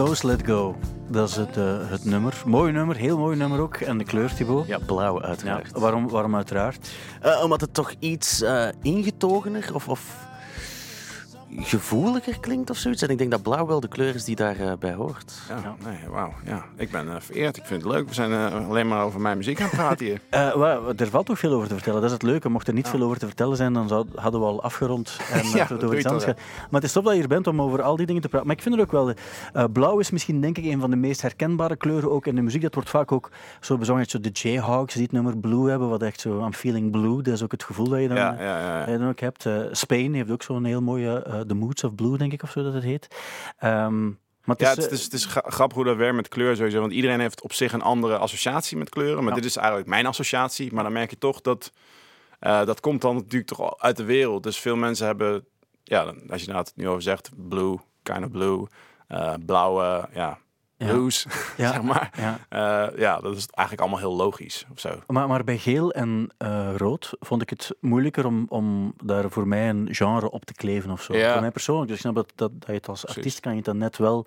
Goes, Let Go. Dat is het, eh, het nummer. Mooi nummer, heel mooi nummer ook. En de kleur, Thibaut. Ja, blauw Ja, uiteraard. waarom, waarom uiteraard? Eh, omdat het toch iets eh, ingetogener of, of gevoeliger klinkt of zoiets. En ik denk dat blauw wel de kleur is die daarbij bij hoort. Ja, nee, wauw. Ja. Ik ben eh, vereerd. Ik vind het leuk. We zijn eh, alleen maar over mijn muziek aan het praten hier. Eh, wel, er valt toch veel over te vertellen. Dat is het leuke. Mocht er niet veel over te vertellen zijn, dan zou, hadden we al afgerond. En eh, Ja, het over iets anders gaan. Maar het is tof dat je hier bent om over al die dingen te praten. Maar ik vind het ook wel... eh, blauw is misschien denk ik een van de meest herkenbare kleuren ook in de muziek. Dat wordt vaak ook zo bezongen. Zo de Jayhawks die het nummer Blue hebben. Wat echt zo, I'm feeling blue. Dat is ook het gevoel dat je dan, Ja, ja, ja. dat je dan ook hebt. Eh, Spain heeft ook zo'n heel mooie... eh, The Moods of Blue, denk ik, of zo dat het heet. Ehm, maar het Ja, is, het, eh, is, het is gra- grappig hoe dat werkt met kleur sowieso. Want iedereen heeft op zich een andere associatie met kleuren. Maar Ja. dit is eigenlijk mijn associatie. Maar dan merk je toch dat... eh, dat komt dan natuurlijk toch uit de wereld. Dus veel mensen hebben... Ja, als je nou het nu over zegt... Blue, kind of blue. eh, blauwe, ja... Blues, ja, zeg maar. ja. Eh, ja, dat is eigenlijk allemaal heel logisch of zo. Maar, maar bij geel en eh, rood vond ik het moeilijker om, om daar voor mij een genre op te kleven of zo. Ja. Voor mij persoonlijk. Dus ik snap dat, dat, dat je het als Precies. artiest kan je dan net wel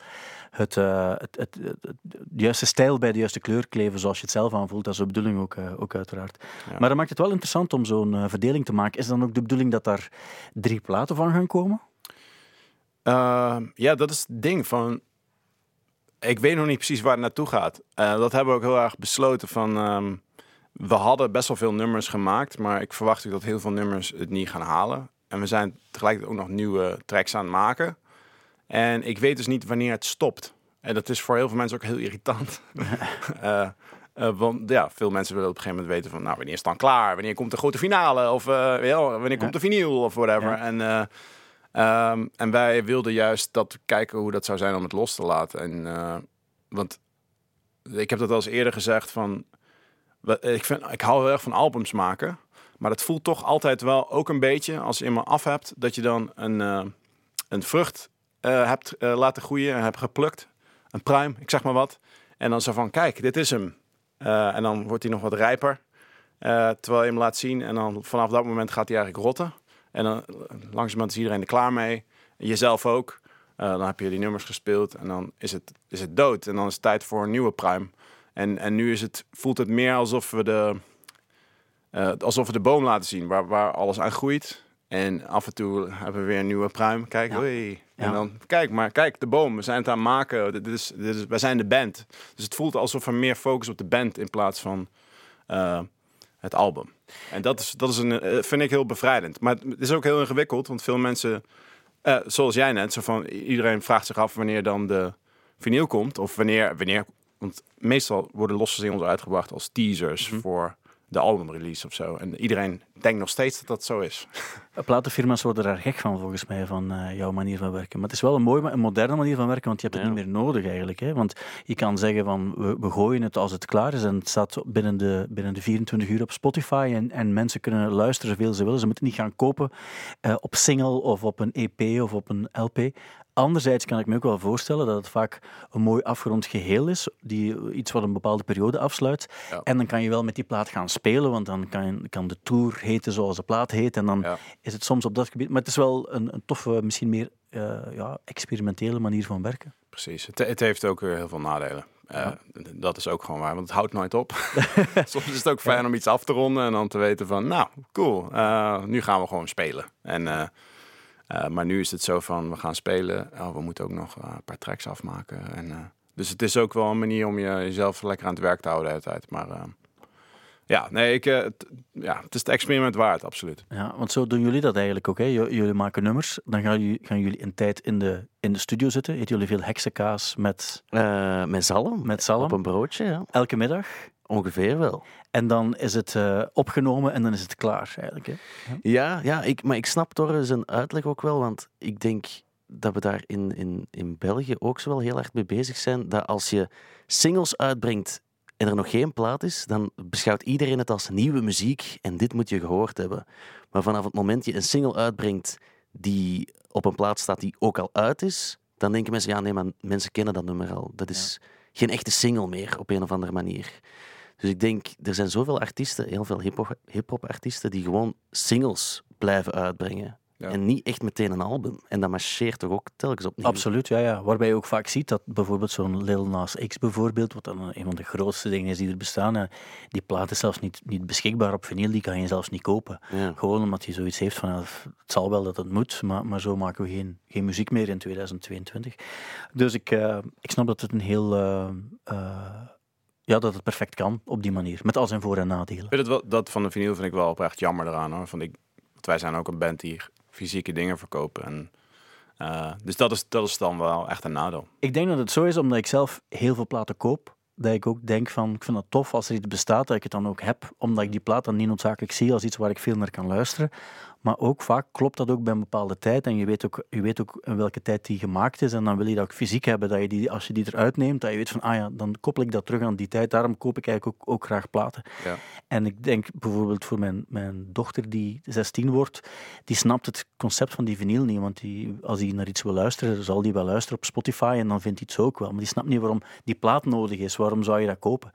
het, eh, het, het, de juiste stijl bij de juiste kleur kleven zoals je het zelf aanvoelt. Dat is de bedoeling ook, ook uiteraard. Ja. Maar dat maakt het wel interessant om zo'n verdeling te maken. Is dan ook de bedoeling dat daar drie platen van gaan komen? Ehm, ja, dat is het ding van. Ik weet nog niet precies waar het naartoe gaat. Eh, dat hebben we ook heel erg besloten van. ehm, we hadden best wel veel nummers gemaakt, maar ik verwacht ook dat heel veel nummers het niet gaan halen. En we zijn tegelijkertijd ook nog nieuwe tracks aan het maken. En ik weet dus niet wanneer het stopt. En dat is voor heel veel mensen ook heel irritant. Eh, eh, want ja, veel mensen willen op een gegeven moment weten van, nou, wanneer is het dan klaar? Wanneer komt de grote finale? Of wanneer komt de vinyl? Of whatever. Ja. En, eh, ehm, en wij wilden juist dat kijken hoe dat zou zijn om het los te laten. En, eh, want ik heb dat al eens eerder gezegd van, ik, vind, ik hou heel erg van albums maken. Maar dat voelt toch altijd wel ook een beetje, als je eenmaal af hebt, dat je dan een, eh, een vrucht eh, hebt laten groeien en hebt geplukt. Een pruim, ik zeg maar wat. En dan zo van, kijk, dit is hem. En dan wordt hij nog wat rijper. terwijl je hem laat zien. En dan vanaf dat moment gaat hij eigenlijk rotten. En dan langzamerhand is iedereen er klaar mee. Jezelf ook. Eh, dan heb je die nummers gespeeld. En dan is het, is het dood. En dan is het tijd voor een nieuwe pruim. En, en nu is het, voelt het meer alsof we de, eh, alsof we de boom laten zien. Waar, waar alles aan groeit. En af en toe hebben we weer een nieuwe pruim. Kijk, Ja. hoi. Ja. En dan, kijk maar, kijk, de boom. We zijn het aan het maken. Dit is, dit is, wij zijn de band. Dus het voelt alsof er meer focus op de band in plaats van eh, het album. En dat, is, dat is een, eh, vind ik heel bevrijdend. Maar het is ook heel ingewikkeld, want veel mensen, eh, zoals jij net, zo van, iedereen vraagt zich af wanneer dan de vinyl komt. Of wanneer, wanneer want meestal worden losse singles uitgebracht als teasers voor de albumrelease of zo. En iedereen denkt nog steeds dat dat zo is. Platenfirma's worden daar gek van, volgens mij, van eh, jouw manier van werken. Maar het is wel een mooie, een moderne manier van werken, want je hebt het Ja. niet meer nodig eigenlijk. Hè? Want je kan zeggen van, we, we gooien het als het klaar is en het staat binnen de, binnen de 24 uur op Spotify en, en mensen kunnen luisteren zoveel ze willen. Ze moeten niet gaan kopen eh, op single of op een EP of op een LP. Anderzijds kan ik me ook wel voorstellen dat het vaak een mooi afgerond geheel is, die iets wat een bepaalde periode afsluit. Ja. En dan kan je wel met die plaat gaan spelen, want dan kan, kan de tour heten zoals de plaat heet. En dan Ja. Is het soms op dat gebied. Maar het is wel een, een toffe, misschien meer eh, ja, experimentele manier van werken. Precies. Het, het heeft ook weer heel veel nadelen. Ja. Dat is ook gewoon waar, want het houdt nooit op. Soms is het ook fijn om iets af te ronden en dan te weten van, nou, cool, eh, nu gaan we gewoon spelen. En, maar nu is het zo van, we gaan spelen, oh, we moeten ook nog een paar tracks afmaken. En, dus het is ook wel een manier om je, jezelf lekker aan het werk te houden tijd. Maar ja, nee, ik, eh, het, ja, het is het experiment waard, absoluut. Ja, want zo doen jullie dat eigenlijk ook. Hè? J- Jullie maken nummers, dan gaan jullie, gaan jullie een tijd in de, in de studio zitten. Eten jullie veel heksenkaas met, Eh, met zalm. met zalm, Op een broodje, ja. elke middag. Ongeveer wel. En dan is het eh, opgenomen en dan is het klaar eigenlijk. Hè? Ja, ja ik, maar ik snap Torre zijn uitleg ook wel, want ik denk dat we daar in, in, in België ook zo wel heel erg mee bezig zijn, dat als je singles uitbrengt en er nog geen plaat is, dan beschouwt iedereen het als nieuwe muziek en dit moet je gehoord hebben. Maar vanaf het moment je een single uitbrengt die op een plaat staat die ook al uit is, dan denken mensen, ja nee, maar mensen kennen dat nummer al. Dat is geen echte single meer op een of andere manier. Dus ik denk, er zijn zoveel artiesten, heel veel hip-hop hip-hop artiesten, die gewoon singles blijven uitbrengen. Ja. En niet echt meteen een album. En dat marcheert toch ook telkens opnieuw. Absoluut, ja, ja. Waarbij je ook vaak ziet dat bijvoorbeeld zo'n Lil Nas X bijvoorbeeld, wat dan een van de grootste dingen is die er bestaan, die plaat is zelfs niet, niet beschikbaar op vinyl, die kan je zelfs niet kopen. Ja. Gewoon omdat hij zoiets heeft van, het zal wel dat het moet, maar, maar zo maken we geen, geen muziek meer in 2022. Dus ik, eh, ik snap dat het een heel... eh, eh, ja, dat het perfect kan op die manier, met al zijn voor- en nadelen. Ik vind het wel, dat van de vinyl vind ik wel oprecht jammer eraan hoor. Want, ik, want wij zijn ook een band die fysieke dingen verkopen. En, eh, dus dat is, dat is dan wel echt een nadeel. Ik denk dat het zo is, omdat ik zelf heel veel platen koop, dat ik ook denk van, ik vind het tof als er iets bestaat, dat ik het dan ook heb, omdat ik die plaat dan niet noodzakelijk zie als iets waar ik veel naar kan luisteren. Maar ook vaak klopt dat ook bij een bepaalde tijd en je weet ook, je weet ook in welke tijd die gemaakt is en dan wil je dat ook fysiek hebben, dat je die, als je die eruit neemt, dat je weet van, ah ja, dan koppel ik dat terug aan die tijd. Daarom koop ik eigenlijk ook, ook graag platen. Ja. En ik denk bijvoorbeeld voor mijn, mijn dochter die 16 wordt, die snapt het concept van die vinyl niet. Want die, als hij naar iets wil luisteren, zal die wel luisteren op Spotify en dan vindt hij het zo ook wel. Maar die snapt niet waarom die plaat nodig is. Waarom zou je dat kopen?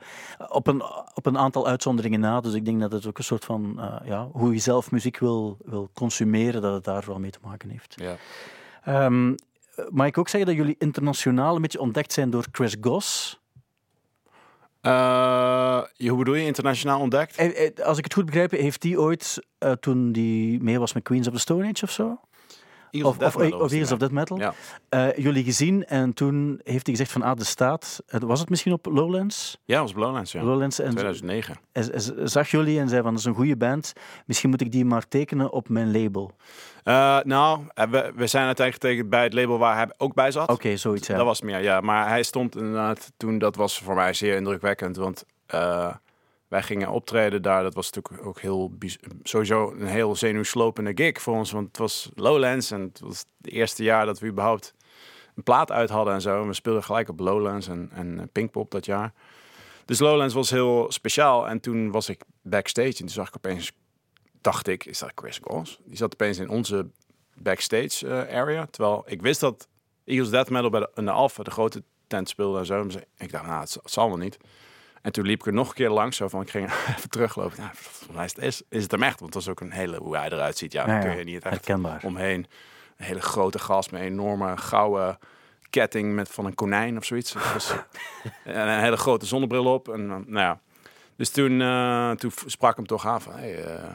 Op een, op een aantal uitzonderingen na. Dus ik denk dat het ook een soort van, eh, ja, hoe je zelf muziek wil, wil consumeren, dat het daar wel mee te maken heeft. Ja. Ehm, mag ik ook zeggen dat jullie internationaal een beetje ontdekt zijn door Chris Goss? Je- hoe bedoel je internationaal ontdekt? Eh, eh, Als ik het goed begrijp, heeft hij ooit, toen hij mee was met Queens of the Stone Age of zo? Of, of, of of. Death Metal? Ja. Eh, jullie gezien en toen heeft hij gezegd van, ah, de staat, eh, was het misschien op Lowlands? Ja, was Blowlands, ja. Lowlands en 2009. hij- hij zag jullie en zei van, dat is een goede band, misschien moet ik die maar tekenen op mijn label. Eh, nou, we, we zijn uiteindelijk getekend bij het label waar hij ook bij zat. Oké, zoiets, ja. Dat was meer, ja. Maar hij stond inderdaad toen, dat was voor mij zeer indrukwekkend. Want wij gingen optreden daar. Dat was natuurlijk ook heel, sowieso een heel zenuwslopende gig voor ons. Want het was Lowlands en het was het eerste jaar dat we überhaupt een plaat uit hadden en zo. We speelden gelijk op Lowlands en, en eh, Pinkpop dat jaar. Dus Lowlands was heel speciaal. En toen was ik backstage en toen zag ik opeens, dacht ik, is dat Chris Goss? Die zat opeens in onze backstage eh, area. Terwijl ik wist dat Eagles Death Metal bij de, de Alpha, de grote tent speelde en zo. Ik dacht, nou, het, het zal wel niet. En toen liep ik er nog een keer langs, zo van, ik ging even teruglopen. Nou, mij is het, is, is het hem echt, want dat is ook een hele, hoe hij eruit ziet. Ja, ja, kun je niet echt herkenbaar. omheen. Een hele grote gast met een enorme gouden ketting met van een konijn of zoiets. Was, en een hele grote zonnebril op. En, eh, nou ja. Dus toen, eh, toen sprak ik hem toch aan van, hey, eh,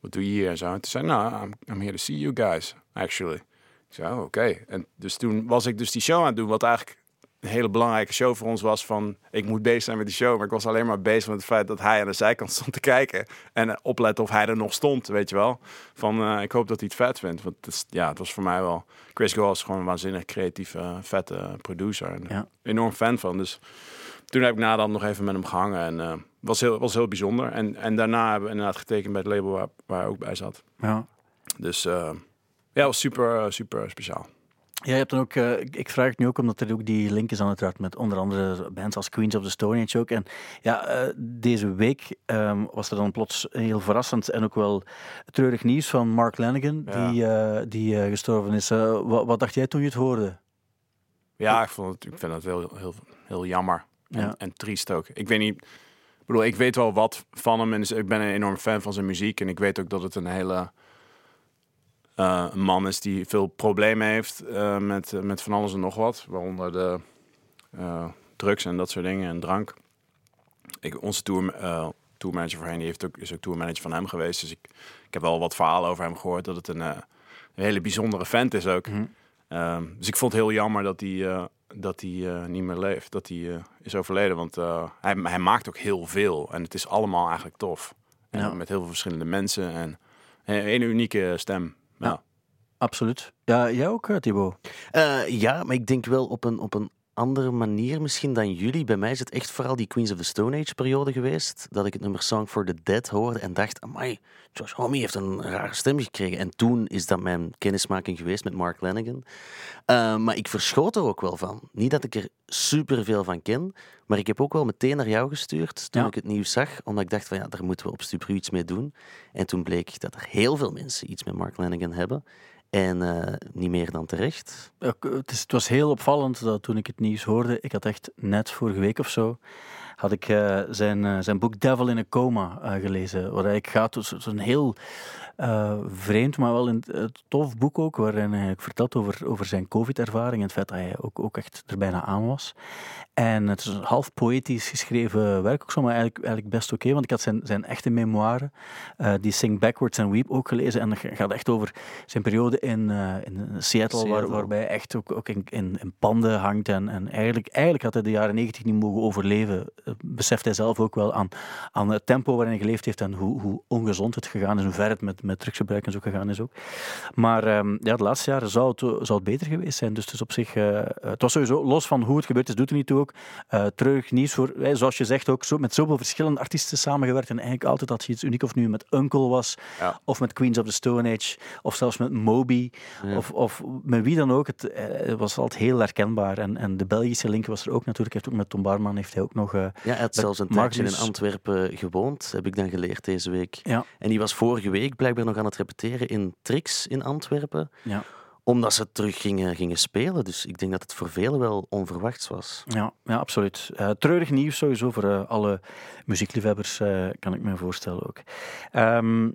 wat doe je hier en zo. En toen zei nou, I'm, I'm here to see you guys, actually. Ik zei, oh, oké. En dus toen was ik dus die show aan het doen, wat eigenlijk een hele belangrijke show voor ons was van, ik moet bezig zijn met die show, maar ik was alleen maar bezig met het feit dat hij aan de zijkant stond te kijken en opletten of hij er nog stond, weet je wel. Van, eh, ik hoop dat hij het vet vindt, want het is, ja, het was voor mij wel, Chris Goss is gewoon een waanzinnig creatieve, vette producer en Ja. enorm fan van, dus toen heb ik na dan nog even met hem gehangen en eh was heel, was heel bijzonder. En, en daarna hebben we inderdaad getekend bij het label waar, waar hij ook bij zat. Ja. Dus eh, ja, was super, super speciaal. Ja, je hebt dan ook, eh, ik vraag het nu ook omdat er ook die link is aan uiteraard met onder andere bands als Queens of the Stone Age ook. En ja, eh, deze week ehm, was er dan plots heel verrassend en ook wel treurig nieuws van Mark Lanigan, Ja. die, eh, die gestorven is. Wat, wat dacht jij toen je het hoorde? Ja, ik, vond het, ik vind het heel, heel, heel jammer. En, Ja. en triest ook. Ik weet niet. Ik bedoel, ik weet wel wat van hem. En dus ik ben een enorm fan van zijn muziek. En ik weet ook dat het een hele eh, een man is die veel problemen heeft eh, met, eh, met van alles en nog wat. Waaronder de drugs en dat soort dingen en drank. Ik, onze tour, tourmanager voorheen die heeft ook, is ook tourmanager van hem geweest. Dus ik, ik heb wel wat verhalen over hem gehoord. Dat het een, een hele bijzondere vent is ook. Mhm. Ehm, dus ik vond het heel jammer dat hij, dat hij niet meer leeft. Dat hij is overleden. Want hij, hij maakt ook heel veel. En het is allemaal eigenlijk tof. En Ja. Met heel veel verschillende mensen. En een hele unieke stem. Ja. Absoluut. Ja, jij ook, eh, Thibaut? Eh, ja, maar ik denk wel op een, op een andere manier misschien dan jullie. Bij mij is het echt vooral die Queens of the Stone Age periode geweest. Dat ik het nummer Song for the Dead hoorde en dacht, amai, Josh Homme heeft een rare stem gekregen. En toen is dat mijn kennismaking geweest met Mark Lanigan. Eh, maar ik verschoot er ook wel van. Niet dat ik er superveel van ken, maar ik heb ook wel meteen naar jou gestuurd toen Ja. ik het nieuws zag. Omdat ik dacht van ja, daar moeten we op Stubru iets mee doen. En toen bleek dat er heel veel mensen iets met Mark Lanigan hebben. En eh, niet meer dan terecht. Het, is, het was heel opvallend dat toen ik het nieuws hoorde, ik had echt net vorige week of zo, had ik eh, zijn, eh, zijn boek Devil in a Coma gelezen. Waar hij gaat, dus zo'n heel eh, vreemd, maar wel een tof boek ook, waarin hij vertelt over, over zijn COVID-ervaring en het feit dat hij ook, ook echt er bijna aan was. En het is een half poëtisch geschreven werk ook zo, maar eigenlijk, eigenlijk best oké, want ik had zijn, zijn echte memoire, eh, die Sing Backwards and Weep, ook gelezen. En dat gaat echt over zijn periode in, eh, in Seattle, Waar, waarbij hij echt ook, ook in, in, in panden hangt. En, en eigenlijk, eigenlijk had hij de jaren negentig niet mogen overleven. Beseft hij zelf ook wel aan, aan het tempo waarin hij geleefd heeft en hoe, hoe ongezond het gegaan is, hoe ver het met, met drugsgebruik en zo gegaan is ook. Maar ehm, ja, de laatste jaren zou het, zou het beter geweest zijn. Dus het is op zich, eh, het was sowieso, los van hoe het gebeurd is, doet er niet toe ook. Eh treurig nieuws voor, eh, zoals je zegt, ook zo, met zoveel verschillende artiesten samengewerkt. En eigenlijk altijd had je iets uniek, of nu met Uncle was, Ja. of met Queens of the Stone Age, of zelfs met Moby, Ja. of, of met wie dan ook. Het, eh, het was altijd heel herkenbaar. En, en de Belgische link was er ook natuurlijk. Heeft ook met Tom Barman heeft hij ook nog... eh, Ja, hij had zelfs een tijdje in Antwerpen gewoond, heb ik dan geleerd deze week. ja, En die was vorige week blijkbaar nog aan het repeteren in Trix in Antwerpen, ja, omdat ze terug gingen, gingen spelen. Dus ik denk dat het voor velen wel onverwachts was. ja, ja, absoluut. Eh, treurig nieuws sowieso voor eh, alle muziekliefhebbers, eh, kan ik me voorstellen ook. Ehm,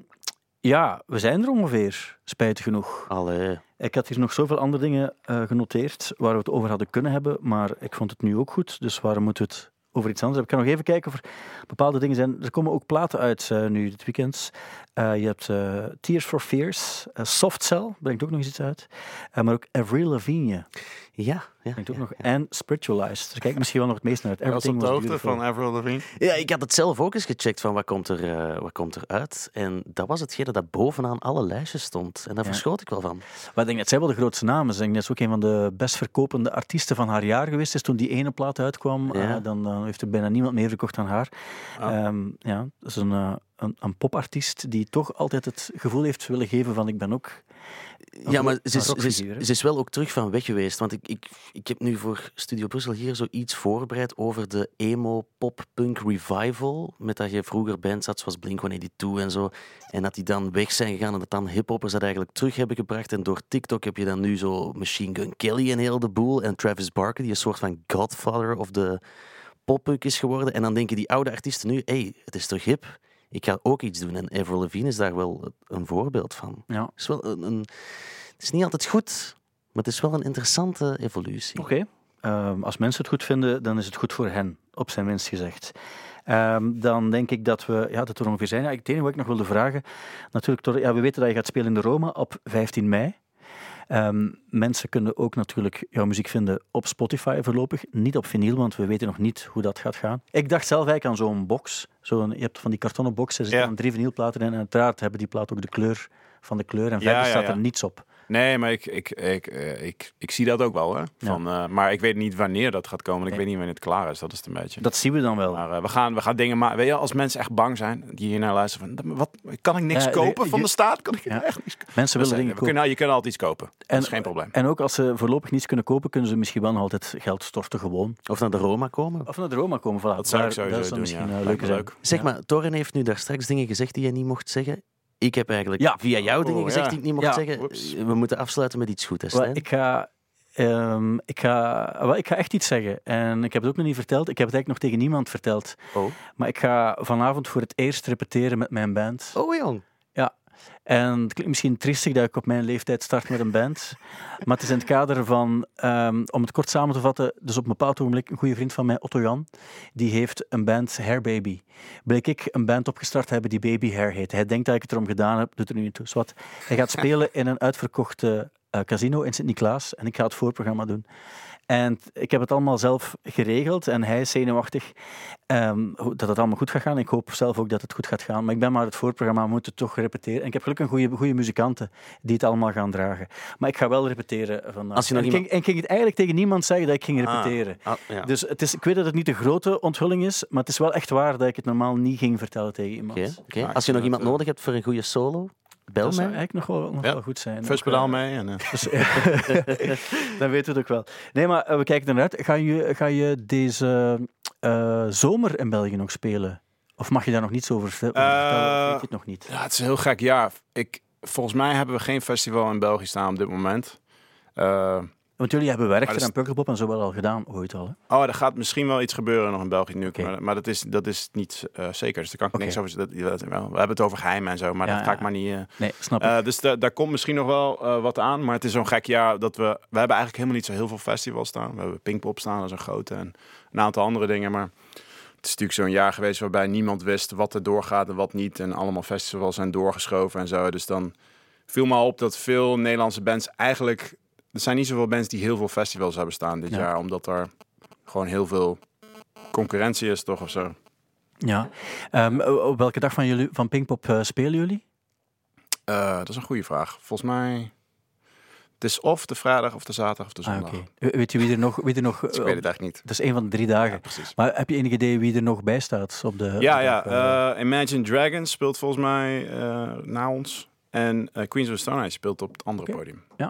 ja, we zijn er ongeveer, spijtig genoeg. Allee. Ik had hier nog zoveel andere dingen genoteerd waar we het over hadden kunnen hebben, maar ik vond het nu ook goed, dus waarom moeten we het over iets anders? Ik kan nog even kijken of er bepaalde dingen zijn. Er komen ook platen uit eh, nu dit weekend. Eh, je hebt eh, Tears for Fears, Soft Cell brengt ook nog eens iets uit, maar ook Avril Lavigne Ja, ja. brengt ook ja, nog, ja. en Spiritualized. Daar kijk ik misschien wel nog het meest naar uit. Was op Everything de was hoogte beautiful. van Avril Lavigne? Ja, ik had het zelf ook eens gecheckt van wat komt er, eh, wat komt er uit. En dat was hetgene dat bovenaan alle lijstjes stond. En daar Ja. verschoot ik wel van. Maar ik denk dat zij wel de grootste namen zijn. Dat is ook een van de best verkopende artiesten van haar jaar geweest. Dus toen die ene plaat uitkwam, Ja. eh, dan, dan heeft er bijna niemand meer verkocht dan haar. Ah. Ehm, ja, dat is een, eh, een, een popartiest die toch altijd het gevoel heeft willen geven van ik ben ook... Ja, maar ze is, ze, is, ze is wel ook terug van weg geweest. Want ik, ik, ik heb nu voor Studio Brussel hier zoiets voorbereid over de emo-pop-punk revival. Met dat je vroeger bands had zoals Blink-182 en zo. En dat die dan weg zijn gegaan en dat dan hiphoppers dat eigenlijk terug hebben gebracht. En door TikTok heb je dan nu zo Machine Gun Kelly en heel de boel. En Travis Barker, die een soort van godfather of de poppunk is geworden. En dan denken die oude artiesten nu, hé, hey, het is toch hip? Ik ga ook iets doen. En Avril Lavigne is daar wel een voorbeeld van. Ja. Het is, wel een, een, het is niet altijd goed, maar het is wel een interessante evolutie. Oké. Ehm, als mensen het goed vinden, dan is het goed voor hen, op zijn minst gezegd. Ehm, dan denk ik dat we, ja, dat we er ongeveer zijn. Ja, het enige wat ik nog wilde vragen, natuurlijk, ja, we weten dat je gaat spelen in de Roma op 15 mei. Ehm, mensen kunnen ook natuurlijk jouw muziek vinden op Spotify voorlopig, niet op vinyl, want we weten nog niet hoe dat gaat gaan. Ik dacht zelf eigenlijk aan zo'n box. Zo'n, je hebt van die kartonnen boxen, er zitten Ja. drie vinylplaten in en uiteraard hebben die platen ook de kleur van de kleur en verder ja, staat er niets op. Nee, maar ik, ik, ik, eh, ik, ik zie dat ook wel. Hè? Van, eh, maar ik weet niet wanneer dat gaat komen. en Ik Nee. weet niet wanneer het klaar is. Dat is het een beetje. Dat zien we dan wel. Maar eh, we, gaan, we gaan dingen maken. Weet je, als mensen echt bang zijn, die hier naar luisteren, van, wat, kan ik niks Ja, kopen je- van de staat? Kan ik Ja. echt niks kopen? Mensen willen dingen kopen. kunnen, je kunt altijd iets kopen. Dat En- is geen probleem. En ook als ze voorlopig niets kunnen kopen, kunnen ze misschien wel nog altijd geld storten gewoon. Of naar de Roma komen. Of naar de Roma komen. Voilà. Dat zou ik sowieso dat doen, misschien leuk. Zeg maar, Toren heeft nu daar straks dingen gezegd die je niet mocht zeggen. Ik heb eigenlijk Ja. via jou dingen Oh, gezegd ja. die ik niet mocht Ja. zeggen. Oeps. We moeten afsluiten met iets goed, hè, Wel, Stijn? ik, ga, ehm, ik, ga, wel, ik ga echt iets zeggen. En ik heb het ook nog niet verteld. Ik heb het eigenlijk nog tegen niemand verteld. Oh. Maar ik ga vanavond voor het eerst repeteren met mijn band. oh, jong. En het klinkt misschien triestig dat ik op mijn leeftijd start met een band. Maar het is in het kader van, ehm, om het kort samen te vatten, dus op een bepaald ogenblik, een goede vriend van mij, Otto Jan, die heeft een band, Hair Baby. Bleek ik een band opgestart hebben die Baby Hair heet. Hij denkt dat ik het erom gedaan heb, doet er nu niet toe. Zwat. Hij gaat spelen in een uitverkochte eh, casino in Sint-Niklaas en ik ga het voorprogramma doen. En ik heb het allemaal zelf geregeld en hij is zenuwachtig ehm, hoe- dat het allemaal goed gaat gaan. Ik hoop zelf ook dat het goed gaat gaan. Maar ik ben maar het voorprogramma, we moeten toch repeteren. En ik heb gelukkig een goede, goede muzikanten die het allemaal gaan dragen. Maar ik ga wel repeteren vandaag. Als je nog en, ik ging, en ik ging het eigenlijk tegen niemand zeggen dat ik ging repeteren. Ah, ja. Dus het is, ik weet dat het niet een grote onthulling is, maar het is wel echt waar dat ik het normaal niet ging vertellen tegen iemand. Als je nog iemand nodig hebt voor een goede solo, bel Dat zou mij. eigenlijk nog wel, nog Ja. wel goed zijn. First Ook, pedaal eh, mee. En, eh, dus, dan weten we het ook wel. Nee, maar eh, we kijken er naar uit. Ga je, ga je deze eh, zomer in België nog spelen? Of mag je daar nog niets over vertellen? Eh, weet je het nog niet? ja, het is een heel gek jaar. Ik, volgens mij hebben we geen festival in België staan op dit moment. Want jullie hebben dat en Pukkelpop en zo wel al gedaan, ooit al. Hè? oh, er gaat misschien wel iets gebeuren nog in België nu. Maar, maar dat is, dat is niet eh, zeker. Dus daar kan ik Oké. niks over zeggen. Dat, dat- wel. We hebben het over geheimen en zo, maar Ja, dat ga ik maar niet... Nee, snap ik. Eh, dus da- daar komt misschien nog wel wat aan. Maar het is zo'n gek jaar dat we... We hebben eigenlijk helemaal niet zo heel veel festivals staan. We hebben Pinkpop staan, dat is een grote. En een aantal andere dingen. Maar het is natuurlijk zo'n jaar geweest waarbij niemand wist wat er doorgaat en wat niet. En allemaal festivals zijn doorgeschoven en zo. Dus dan viel me op dat veel Nederlandse bands eigenlijk... Er zijn niet zoveel bands die heel veel festivals hebben staan dit Ja. jaar. Omdat er gewoon heel veel concurrentie is, toch? Of zo. ja. Ehm, op welke dag van, jullie, van Pinkpop eh, spelen jullie? Eh, dat is een goede vraag. Volgens mij... Het is of de vrijdag of de zaterdag of de Ah, zondag. Weet je wie er nog... Wie er nog Ik weet het echt niet. dat is een van de drie dagen. Ja, precies. Maar heb je enig idee wie er nog bij staat op de... op Ja, de ja. dag, eh? Imagine Dragons speelt volgens mij na ons. En Queens of Stone Age speelt op het andere podium. is,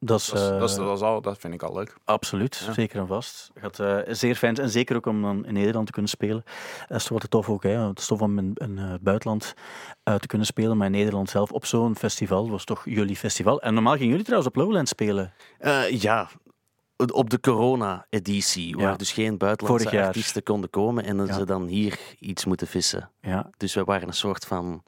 Dat, is, eh, dat, is, dat, is al, dat vind ik al leuk. Absoluut, Ja. zeker en vast. Het gaat eh, zeer fijn zijn. En zeker ook om dan in Nederland te kunnen spelen. Dat is toch wat tof ook. Hè? Het is tof om in, in eh, het buitenland eh, te kunnen spelen. Maar in Nederland zelf op zo'n festival. Dat was toch jullie festival. En normaal gingen jullie trouwens op Lowland spelen. Eh, ja, op de corona-editie, waar Ja. dus geen buitenlandse artiesten konden komen en dat Ja. ze dan hier iets moeten vissen. Ja, Dus we waren een soort van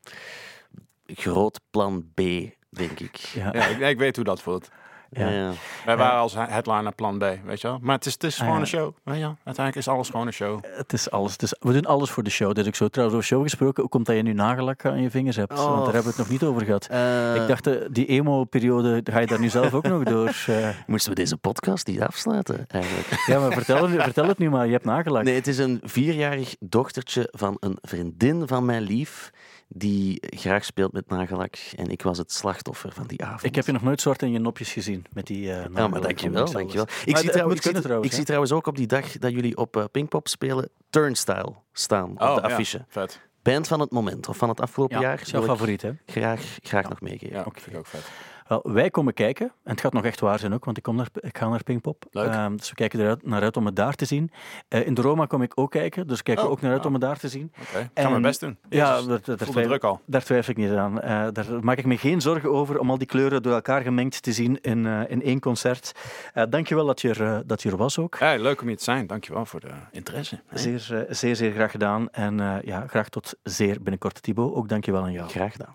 groot plan B, denk ik. ja. Ja, ik, ik weet hoe dat voelt. Ja. Ja. Wij waren als headliner plan B, weet je wel. Maar het is, het is Ah, gewoon ja. een show. Weet je wel. Uiteindelijk is alles gewoon een show. Het is alles. Het is, we doen alles voor de show. Dat is ook zo. Trouwens, over show gesproken. Hoe komt dat je nu nagellak aan je vingers hebt? Want daar hebben we het nog niet over gehad. Eh, Ik dacht, eh, die emo-periode, ga je daar nu zelf ook nog door? eh? Moesten we deze podcast niet afsluiten, eigenlijk? ja, maar vertel, het- vertel het nu maar. Je hebt nagellak. Nee, het is een vierjarig dochtertje van een vriendin van mijn lief, die graag speelt met nagellak. En ik was het slachtoffer van die avond. Ik heb je nog nooit zwart in je nopjes gezien met die eh Ja, nagellak. maar dankjewel, ik dankjewel. zelfs. Ik, Maar zie, ik, trouwens, ik zie trouwens ook op die dag dat jullie op eh, Pinkpop spelen, Turnstile staan op de Oh, ja, affiche. vet. Band van het moment, of van het afgelopen Ja, jaar, jouw favoriet, hè? graag, graag nog meegeven. Ja, vind ik ook vet. Wel, wij komen kijken. En het gaat nog echt waar zijn ook, want ik, kom naar, ik ga naar Pinkpop. Leuk. Ehm, dus we kijken eruit, naar uit om het daar te zien. Eh, in de Roma kom ik ook kijken, dus kijken we Oh, ook naar uit ja. om het daar te zien. Oké, ik ga mijn best doen. Ja, dat, druk al. daar twijfel ik niet aan. Eh, daar maak ik me geen zorgen over om al die kleuren door elkaar gemengd te zien in, eh, in één concert. Uh, dankjewel dat je, er, eh, dat je er was ook. Hey, leuk om hier te zijn. Dankjewel voor de interesse. Zeer, zeer, zeer graag gedaan. En eh, ja, graag tot zeer binnenkort, Thibaut. Ook dankjewel aan jou. Graag gedaan.